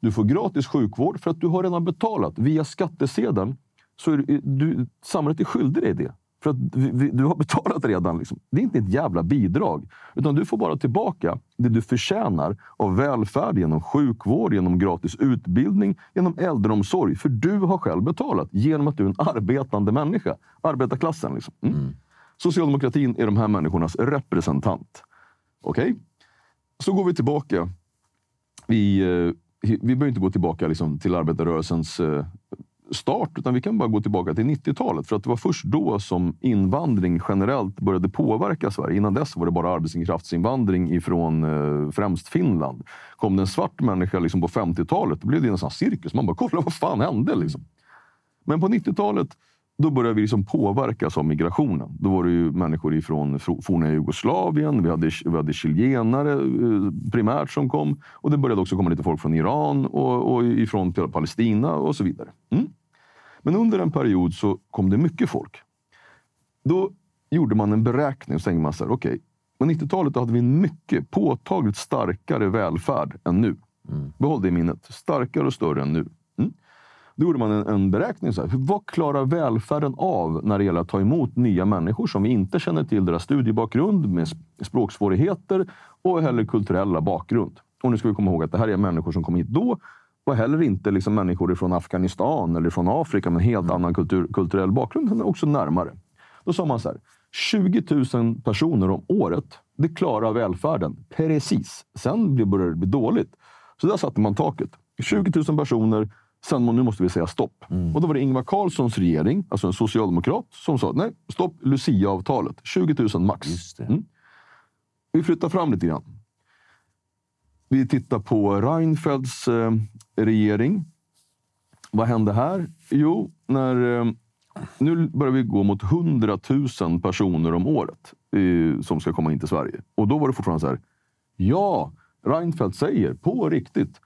Du får gratis sjukvård för att du har redan betalat. Via skattesedeln så är du, du, samhället är skyldig dig det. För att vi, du har betalat redan. Liksom. Det är inte ett jävla bidrag. Utan du får bara tillbaka det du förtjänar av välfärd genom sjukvård, genom gratis utbildning, genom äldreomsorg. För du har själv betalat genom att du är en arbetande människa. Arbetarklassen. Liksom. Mm. Socialdemokratin är de här människornas representant. Okej? Så går vi tillbaka. Vi, eh, vi behöver inte gå tillbaka liksom, till arbetarrörelsens eh, start, utan vi kan bara gå tillbaka till 90-talet. För att det var först då som invandring generellt började påverka Sverige. Innan dess var det bara arbetskraftsinvandring ifrån eh, främst Finland. Kom det en svart människa liksom på 50-talet, då blev det en sån cirkus. Man bara, kolla vad fan hände? Liksom. Men på 90-talet då började vi liksom påverkas av migrationen. Då var det ju människor ifrån forna Jugoslavien, vi hade, vi hade chilenare eh, primärt som kom. Och det började också komma lite folk från Iran och, och ifrån Palestina och så vidare. Mm. Men under en period så kom det mycket folk. Då gjorde man en beräkning och så tänkte man så här, okej, På 90-talet hade vi en mycket påtagligt starkare välfärd än nu. Behåll det i minnet. Starkare och större än nu. Då gjorde man en, en beräkning. Så här, vad klarar välfärden av när det gäller att ta emot nya människor som vi inte känner till deras studiebakgrund, med språksvårigheter och heller kulturella bakgrund? Och nu ska vi komma ihåg att det här är människor som kom hit då och heller inte liksom människor från Afghanistan eller från Afrika med en helt annan kultur, kulturell bakgrund, utan också närmare. Då sa man så här, 20 000 personer om året, det klarar välfärden. Precis. Sen började det bli dåligt. Så där satte man taket. 20 000 personer, sen nu måste vi säga stopp. Och då var det Ingvar Carlssons regering, alltså en socialdemokrat, som sa nej, stopp Lucia-avtalet. 20 000 max. Mm. Vi flyttar fram lite grann. Vi tittar på Reinfeldts eh, regering. Vad hände här? Jo, när, eh, nu börjar vi gå mot 100 000 personer om året eh, som ska komma in till Sverige. Och då var det fortfarande så här. Ja, Reinfeldt säger på riktigt.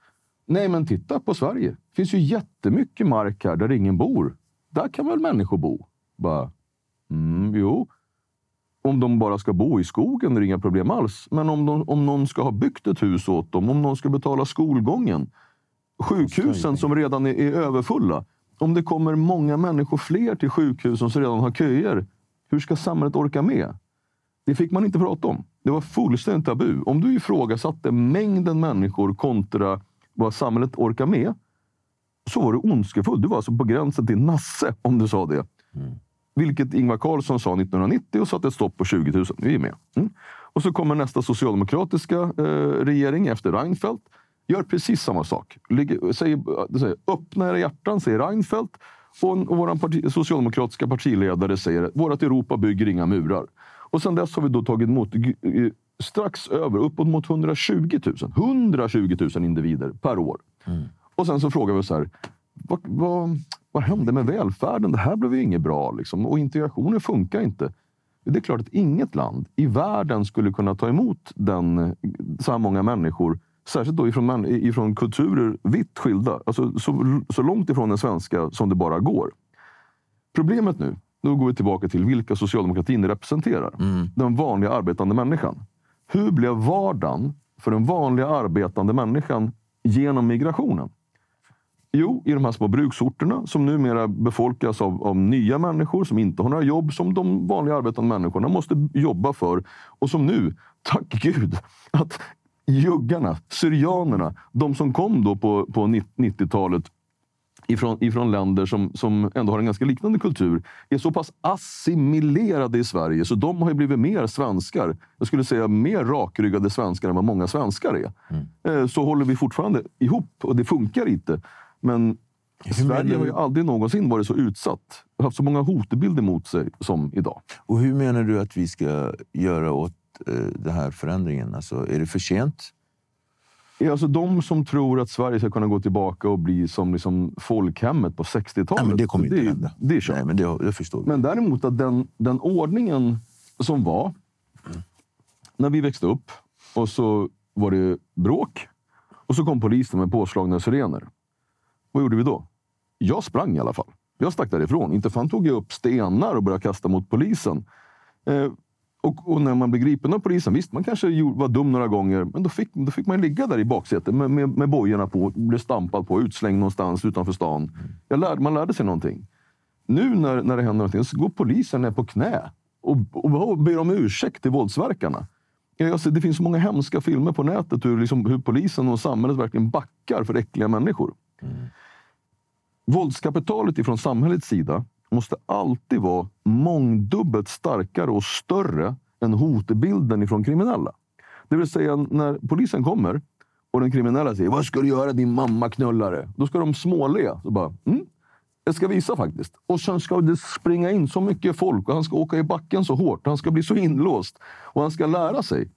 Nej, men titta på Sverige. Det finns ju jättemycket mark här där ingen bor. Där kan väl människor bo? Bara, mm, jo, om de bara ska bo i skogen är det inga problem alls. Men om, de, om någon ska ha byggt ett hus åt dem, om någon ska betala skolgången, sjukhusen som redan är, är överfulla. Om det kommer många människor fler till sjukhusen som redan har köer, hur ska samhället orka med? Det fick man inte prata om. Det var fullständigt tabu. Om du ifrågasatte mängden människor kontra vad samhället orkar med, så var du ondskefull. Du var alltså på gränsen till nasse om du sa det. Vilket Ingvar Carlsson sa 1990 och satte ett stopp på 20 000. Vi är med. Mm. Och så kommer nästa socialdemokratiska eh, regering efter Reinfeldt. Gör precis samma sak. Ligger, säger, det säger, öppna era hjärtan, säger Reinfeldt. Och, och vår parti, socialdemokratiska partiledare säger att vårt Europa bygger inga murar. Och sen dess har vi då tagit emot eh, strax över, uppåt mot 120 000. 120 000 individer per år. Och sen så frågar vi så här, vad, vad, vad hände med välfärden? Det här blev ju inget bra. Liksom. Och integrationen funkar inte. Det är klart att inget land i världen skulle kunna ta emot den, så här många människor. Särskilt då ifrån, ifrån kulturer vitt skilda. Alltså så, så långt ifrån den svenska som det bara går. Problemet nu, nu går vi tillbaka till vilka socialdemokratin representerar. Den vanliga arbetande människan. Hur blev vardagen för den vanliga arbetande människan genom migrationen? Jo, i de här små bruksorterna som numera befolkas av, av nya människor som inte har några jobb som de vanliga arbetande människorna måste jobba för. Och som nu, tack gud, att juggarna, syrianerna, de som kom då på, på 90-talet ifrån, ifrån länder som, som ändå har en ganska liknande kultur är så pass assimilerade i Sverige så de har ju blivit mer svenskar. Jag skulle säga mer rakryggade svenskar än vad många svenskar är. Eh, Så håller vi fortfarande ihop och det funkar inte. Men Sverige menar har ju aldrig någonsin varit så utsatt. haft så många hotbilder mot sig som idag. Och hur menar du att vi ska göra åt eh, den här förändringen? Alltså, är det för sent? Alltså de som tror att Sverige ska kunna gå tillbaka och bli som liksom folkhemmet på 60-talet. Nej, men det kommer inte det, hända. Det är kört. Nej, men det, det förstår vi. Men däremot att den, den ordningen som var när vi växte upp och så var det bråk och så kom polisen med påslagna sirener. Vad gjorde vi då? Jag sprang i alla fall. Jag stack därifrån. Inte fan tog jag upp stenar och började kasta mot polisen. Eh, och, och när man blev gripen av polisen, visst man kanske var dum några gånger, men då fick, då fick man ligga där i baksätet med, med, med bojorna på, bli stampad på, utslängd någonstans utanför stan. Lärde, man lärde sig någonting. Nu när, när det händer någonting så går polisen ner på knä och, och, och ber om ursäkt till våldsverkarna. Jag, ser, det finns så många hemska filmer på nätet hur, liksom, hur polisen och samhället verkligen backar för äckliga människor. Våldskapitalet ifrån samhällets sida måste alltid vara mångdubbelt starkare och större än hotbilden ifrån kriminella. Det vill säga när polisen kommer och den kriminella säger Vad ska du göra din mamma knullare? Då ska de småle. Så bara, mm, jag ska visa faktiskt. Och sen ska det springa in så mycket folk och han ska åka i backen så hårt. Han ska bli så inlåst. Och han ska lära sig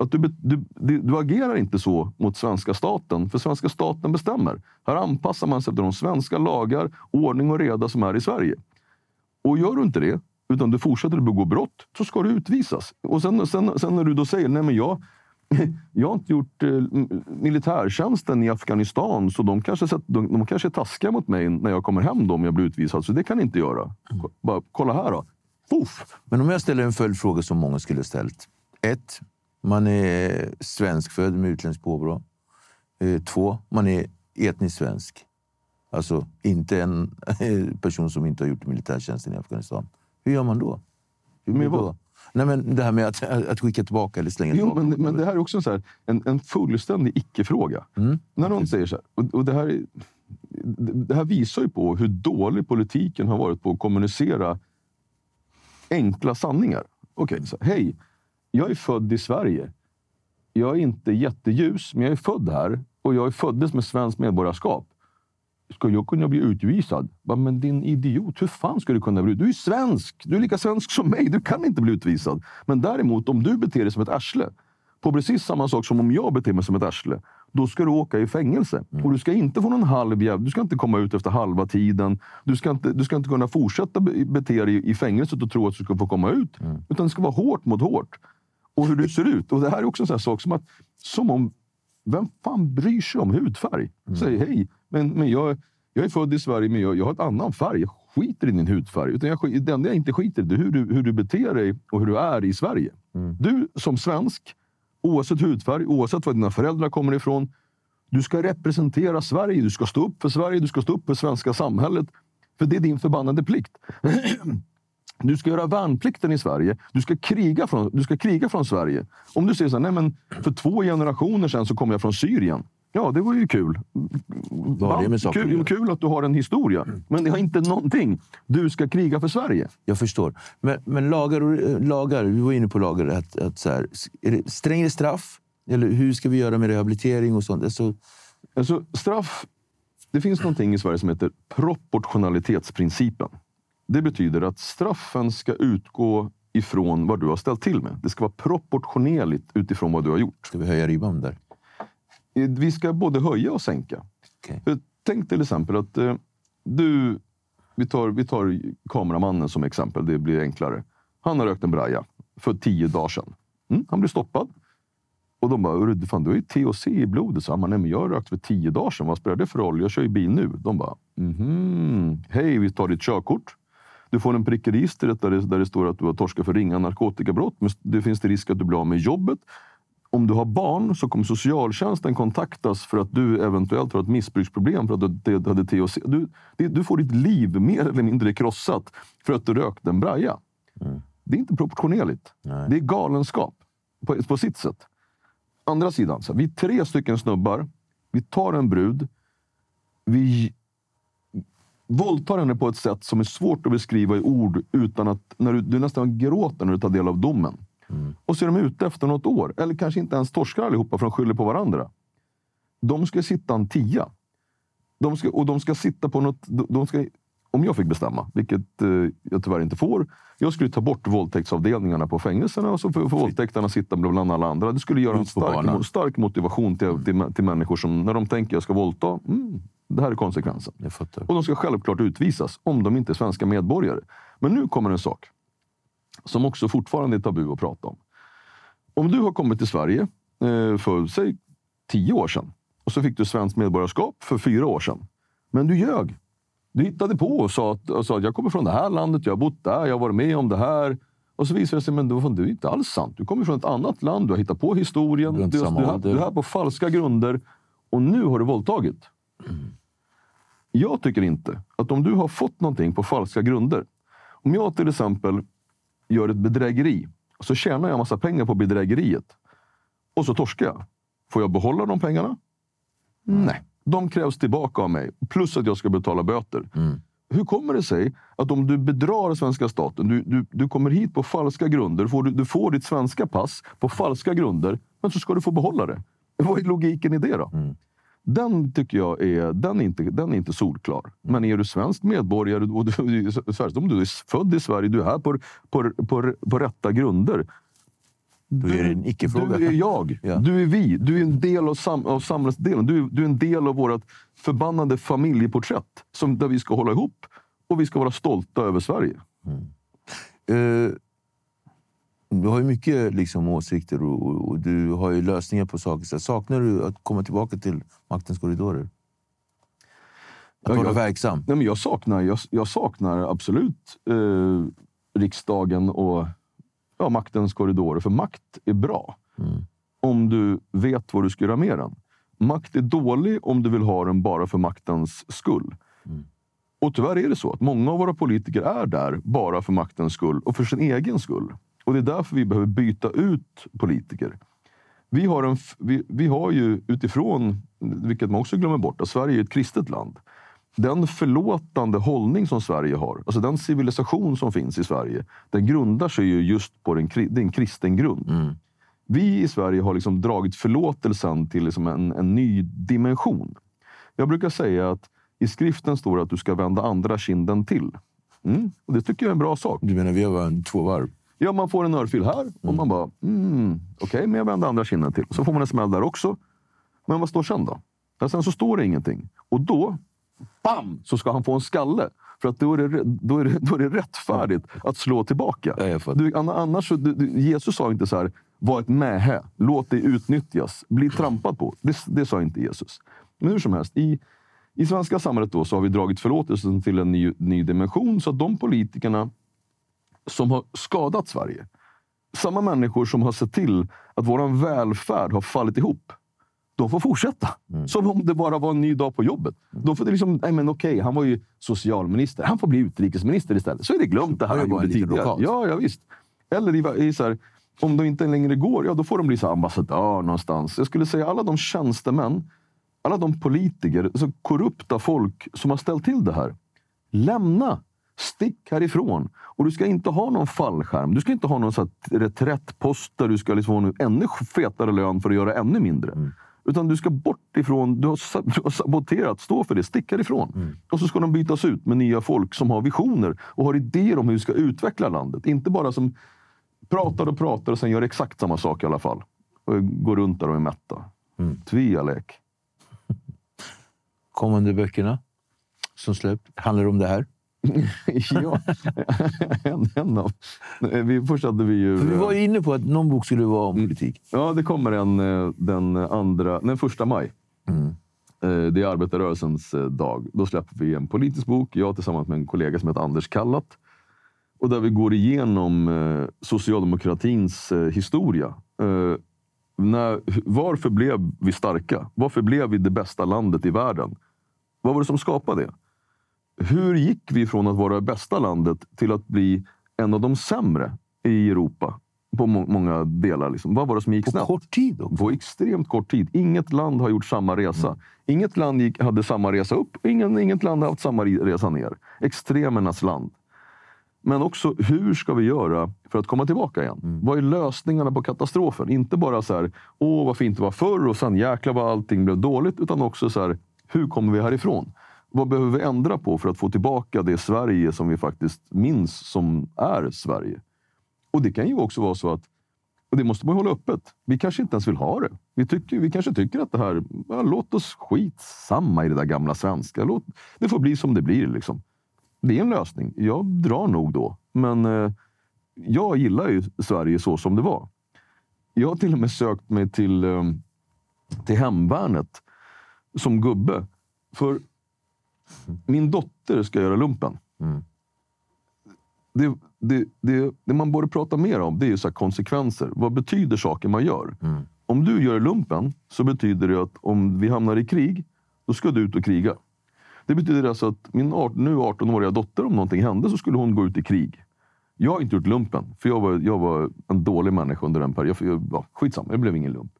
att du, du, du, du agerar inte så mot svenska staten, för svenska staten bestämmer. Här anpassar man sig efter de svenska lagar, ordning och reda som är i Sverige. Och gör du inte det, utan du fortsätter att begå brott, så ska du utvisas. Och sen, sen, sen när du då säger, nej men jag, jag har inte gjort eh, militärtjänsten i Afghanistan, så de kanske, sett, de, de kanske är taskiga mot mig när jag kommer hem då, om jag blir utvisad. Så det kan ni inte göra. Bara, kolla här då. Puff. Men om jag ställer en följdfråga som många skulle ha ställt. Ett, Man är svenskfödd med utländskt påbrå. Eh, två, man är etnisk svensk. Alltså inte en person som inte har gjort militärtjänsten i Afghanistan. Hur gör man då? Hur blir vad? då? Nej, men det här med att, att skicka tillbaka eller slänga Jo, tillbaka. men, men det här är också så här, en, en fullständig icke-fråga. Mm. När någon säger så här, och, och det, här är, det här visar ju på hur dålig politiken har varit på att kommunicera enkla sanningar. Okej, så här, hej, jag är född i Sverige. Jag är inte jätteljus, men jag är född här och jag är föddes med svenskt medborgarskap. Ska jag kunna bli utvisad? Men din idiot, hur fan ska du kunna bli Du är svensk! Du är lika svensk som mig. Du kan inte bli utvisad. Men däremot, om du beter dig som ett arsle, på precis samma sak som om jag beter mig som ett arsle, då ska du åka i fängelse. Och du ska inte få någon halv jäv. Du ska inte komma ut efter halva tiden. Du ska inte, du ska inte kunna fortsätta be- bete dig i fängelset och tro att du ska få komma ut. Utan det ska vara hårt mot hårt. Och hur du ser ut. Och det här är också en sån här sak som att, som om vem fan bryr sig om hudfärg? Säg hej, men, men jag, jag är född i Sverige men jag, jag har en annan färg. Jag skiter i din hudfärg. Utan jag, det enda jag inte skiter i är hur du, hur du beter dig och hur du är i Sverige. Du som svensk, oavsett hudfärg, oavsett var dina föräldrar kommer ifrån. Du ska representera Sverige, du ska stå upp för Sverige, du ska stå upp för svenska samhället. För det är din förbannade plikt. Du ska göra värnplikten i Sverige. Du ska kriga från, du ska kriga från Sverige. Om du säger så här, nej men för två generationer sedan så kom jag från Syrien. Ja, det var ju kul. Vad har det kul, kul att du har en historia. Men det har inte någonting. Du ska kriga för Sverige. Jag förstår. Men, men lagar, eh, lagar, vi var inne på lagar. Att, att så här, strängare straff? Eller hur ska vi göra med rehabilitering och sånt? Alltså, Alltså, straff... Det finns någonting i Sverige som heter proportionalitetsprincipen. Det betyder att straffen ska utgå ifrån vad du har ställt till med. Det ska vara proportionerligt utifrån vad du har gjort. ska vi höja ribban där? Vi ska både höja och sänka. För Tänk till exempel att eh, du... Vi tar, vi tar kameramannen som exempel, det blir enklare. Han har rökt en braja för tio dagar sedan. Mm, han blir stoppad. Och de bara, "Hörru, fan, du har ju THC i blodet. Så han nej men jag har rökt för tio dagar sedan. Vad spelar det för roll? Jag kör ju bil nu. De bara, mhm. Hej, vi tar ditt körkort. Du får en prick i registret där det, där det står att du har torskat för ringa narkotikabrott. Men det finns det risk att du blir av med jobbet. Om du har barn så kommer socialtjänsten kontaktas för att du eventuellt har ett missbruksproblem för att du hade THC. Du, du får ditt liv mer eller mindre krossat för att du rökte en braja. Det är inte proportionerligt. Det är galenskap på, på sitt sätt. Andra sidan, så här, vi är tre stycken snubbar. Vi tar en brud. Vi våldtar henne på ett sätt som är svårt att beskriva i ord utan att när du, du nästan gråter när du tar del av domen. Och så är de ute efter något år. Eller kanske inte ens torskar allihopa för de skyller på varandra. De ska sitta en tia. De ska, och de ska sitta på något... De ska, om jag fick bestämma, vilket eh, jag tyvärr inte får. Jag skulle ta bort våldtäktsavdelningarna på fängelserna och så får, våldtäktarna sitta bland alla andra. Det skulle göra en stark, stark motivation till, till, till människor som när de tänker jag ska våldta. Mm, det här är konsekvensen. Och de ska självklart utvisas om de inte är svenska medborgare. Men nu kommer en sak som också fortfarande är tabu att prata om. Om du har kommit till Sverige eh, för, säg, tio år sedan och så fick du svenskt medborgarskap för fyra år sedan. Men du ljög. Du hittade på och sa att, och sa att jag kommer från det här landet, jag har bott där, jag har varit med om det här. Och så visar det sig men det var- är inte alls sant. Du kommer från ett annat land, du har hittat på historien. Du Du, har inte du, är- ålder. du är här på falska grunder och nu har du våldtagit. Jag tycker inte att om du har fått någonting på falska grunder. Om jag till exempel gör ett bedrägeri så tjänar jag massa pengar på bedrägeriet. Och så torskar jag. Får jag behålla de pengarna? Nej. De krävs tillbaka av mig. Plus att jag ska betala böter. Hur kommer det sig att om du bedrar svenska staten, du, du, du kommer hit på falska grunder, får du, du får ditt svenska pass på falska grunder, men så ska du få behålla det. Vad är logiken i det då? Den tycker jag är, den är, inte, den är inte solklar. Men är du svensk medborgare och du, särskilt om du är född i Sverige, du är här på, på, på, på rätta grunder. Då är det en icke-fråga. Du är jag. Ja. Du är vi. Du är en del av, sam, av samhällsdelen. Du, du är en del av vårt förbannade familjeporträtt som, där vi ska hålla ihop och vi ska vara stolta över Sverige. Eh, du har ju mycket liksom, åsikter och, och, du har ju lösningar på saker. Så saknar du att komma tillbaka till maktens korridorer? Att vara jag- verksam? Nej, men jag, saknar, jag, jag saknar absolut eh, riksdagen och ja, maktens korridorer. För makt är bra. om du vet vad du ska göra med den. Makt är dålig om du vill ha den bara för maktens skull. Och tyvärr är det så att många av våra politiker är där bara för maktens skull och för sin egen skull. Och det är därför vi behöver byta ut politiker. Vi har, en, vi, vi har ju utifrån, vilket man också glömmer bort, att Sverige är ett kristet land. Den förlåtande hållning som Sverige har, alltså den civilisation som finns i Sverige, den grundar sig ju just på den, kri- det är en kristen grund. Vi i Sverige har liksom dragit förlåtelsen till liksom en, en ny dimension. Jag brukar säga att i skriften står det att du ska vända andra kinden till. Mm, och det tycker jag är en bra sak. Du menar vi har en två varv? Ja, man får en örfil här och man bara, mm, okej, men jag vänder andra kinden till. Så får man en smäll där också. Men vad står sen då? Ja, sen så står det ingenting. Och då, bam, så ska han få en skalle. För att då är det, då är det, då är det rättfärdigt att slå tillbaka. Ja. Du, anna- annars, du, Jesus sa inte så här, var ett mähä, låt dig utnyttjas, bli trampad på. Det, det sa inte Jesus. Men hur som helst, i, i svenska samhället då så har vi dragit förlåtelsen till en ny, ny dimension. Så att de politikerna som har skadat Sverige. Samma människor som har sett till att vår välfärd har fallit ihop. De får fortsätta. Som om det bara var en ny dag på jobbet. De får liksom, nej men okej, han var ju socialminister. Han får bli utrikesminister istället. Så är det glömt det här Han gjorde tidigare. Ja, ja, visst. Eller i, i så här, om de inte längre går, ja då får de bli så ambassadör någonstans. Jag skulle säga alla de tjänstemän, alla de politiker, så korrupta folk som har ställt till det här. Lämna! Stick härifrån. Och du ska inte ha någon fallskärm. Du ska inte ha någon så reträttpost där du ska liksom ha en ännu fetare lön för att göra ännu mindre. Utan du ska bort ifrån, du har, du har saboterat, stå för det, stick härifrån. Och så ska de bytas ut med nya folk som har visioner och har idéer om hur vi ska utveckla landet. Inte bara som pratar och pratar och sen gör exakt samma sak i alla fall. Och går runt där och är mätta. Tvialek. Kommande böckerna som släppt handlar om det här. ja, en, en av. Vi, först hade vi ju... Vi var inne på att någon bok skulle vara om politik. Ja, det kommer en eh, den andra, den första maj. Eh, Det är arbetarrörelsens eh, dag. Då släpper vi en politisk bok, jag tillsammans med en kollega som heter Anders Kallat. Och där vi går igenom socialdemokratins historia. När, varför blev vi starka? Varför blev vi det bästa landet i världen? Vad var det som skapade det? Hur gick vi från att vara det bästa landet till att bli en av de sämre i Europa? På må- många delar. Liksom. Vad var det som gick På snett? kort tid också. På extremt kort tid. Inget land har gjort samma resa. Inget land gick, hade samma resa upp. Ingen, inget land har haft samma resa ner. Extremernas land. Men också, hur ska vi göra för att komma tillbaka igen? Vad är lösningarna på katastrofen? Inte bara så här, åh vad fint det var förr och sen jäklar vad allting blev dåligt. Utan också så här, hur kommer vi härifrån? Vad behöver vi ändra på för att få tillbaka det Sverige som vi faktiskt minns som är Sverige? Och det kan ju också vara så att och det måste man hålla öppet. Vi kanske inte ens vill ha det. Vi, tycker, vi kanske tycker att det här, ja, låt oss skit samma i det där gamla svenska. Låt, det får bli som det blir. Liksom. Det är en lösning. Jag drar nog då. Men eh, jag gillar ju Sverige så som det var. Jag har till och med sökt mig till, eh, till hemvärnet som gubbe. För min dotter ska göra lumpen. Det, det, det, det man borde prata mer om det är så konsekvenser. Vad betyder saker man gör? Om du gör lumpen så betyder det att om vi hamnar i krig, då ska du ut och kriga. Det betyder alltså att min art- nu 18-åriga dotter, om någonting hände, så skulle hon gå ut i krig. Jag har inte gjort lumpen, för jag var, jag var en dålig människa under den perioden. Jag, jag, ja, skitsamma, det blev ingen lump.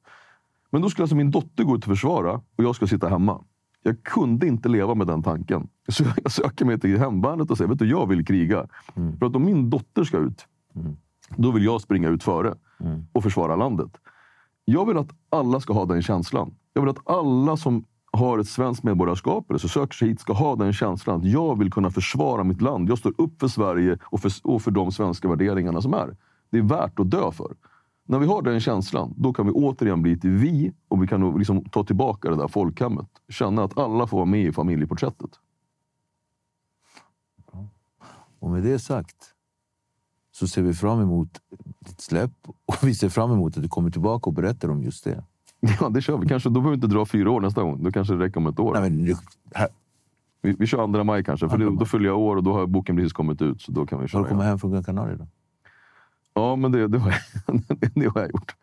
Men då skulle alltså min dotter gå ut och försvara och jag ska sitta hemma. Jag kunde inte leva med den tanken. Så jag söker mig till hemvärnet och säger, vet du, jag vill kriga. För att om min dotter ska ut, då vill jag springa ut före och försvara landet. Jag vill att alla ska ha den känslan. Jag vill att alla som har ett svenskt medborgarskap eller så söker sig hit ska ha den känslan att jag vill kunna försvara mitt land. Jag står upp för Sverige och för, och för de svenska värderingarna som är. Det är värt att dö för. När vi har den känslan, då kan vi återigen bli ett vi och vi kan liksom ta tillbaka det där folkhemmet. Känna att alla får vara med i familjeporträttet. Och med det sagt så ser vi fram emot ditt släpp och vi ser fram emot att du kommer tillbaka och berättar om just det. Ja, det kör vi. Kanske, då behöver vi inte dra fyra år nästa gång. Då kanske det räcker om ett år. Nej, men, här, Vi, vi kör andra maj kanske, för det, då fyller jag år och då har boken precis kommit ut. Så då kan vi har köra du kommit hem från Gran Canaria då? Ja, men det, det, har jag, det har jag gjort.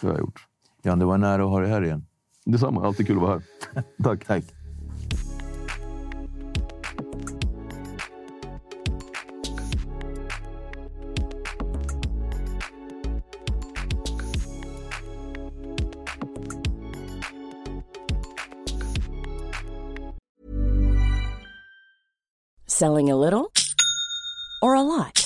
Det har jag gjort. Jan, det var nära att ha dig här igen. Detsamma, alltid kul att vara här. Tack. Tack. Selling a little or a lot?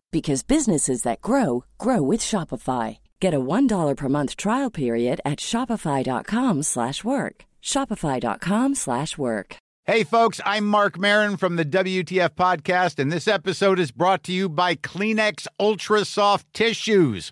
because businesses that grow grow with Shopify. Get a $1 per month trial period at shopify.com/work. shopify.com/work. Hey folks, I'm Mark Marin from the WTF podcast and this episode is brought to you by Kleenex Ultra Soft Tissues,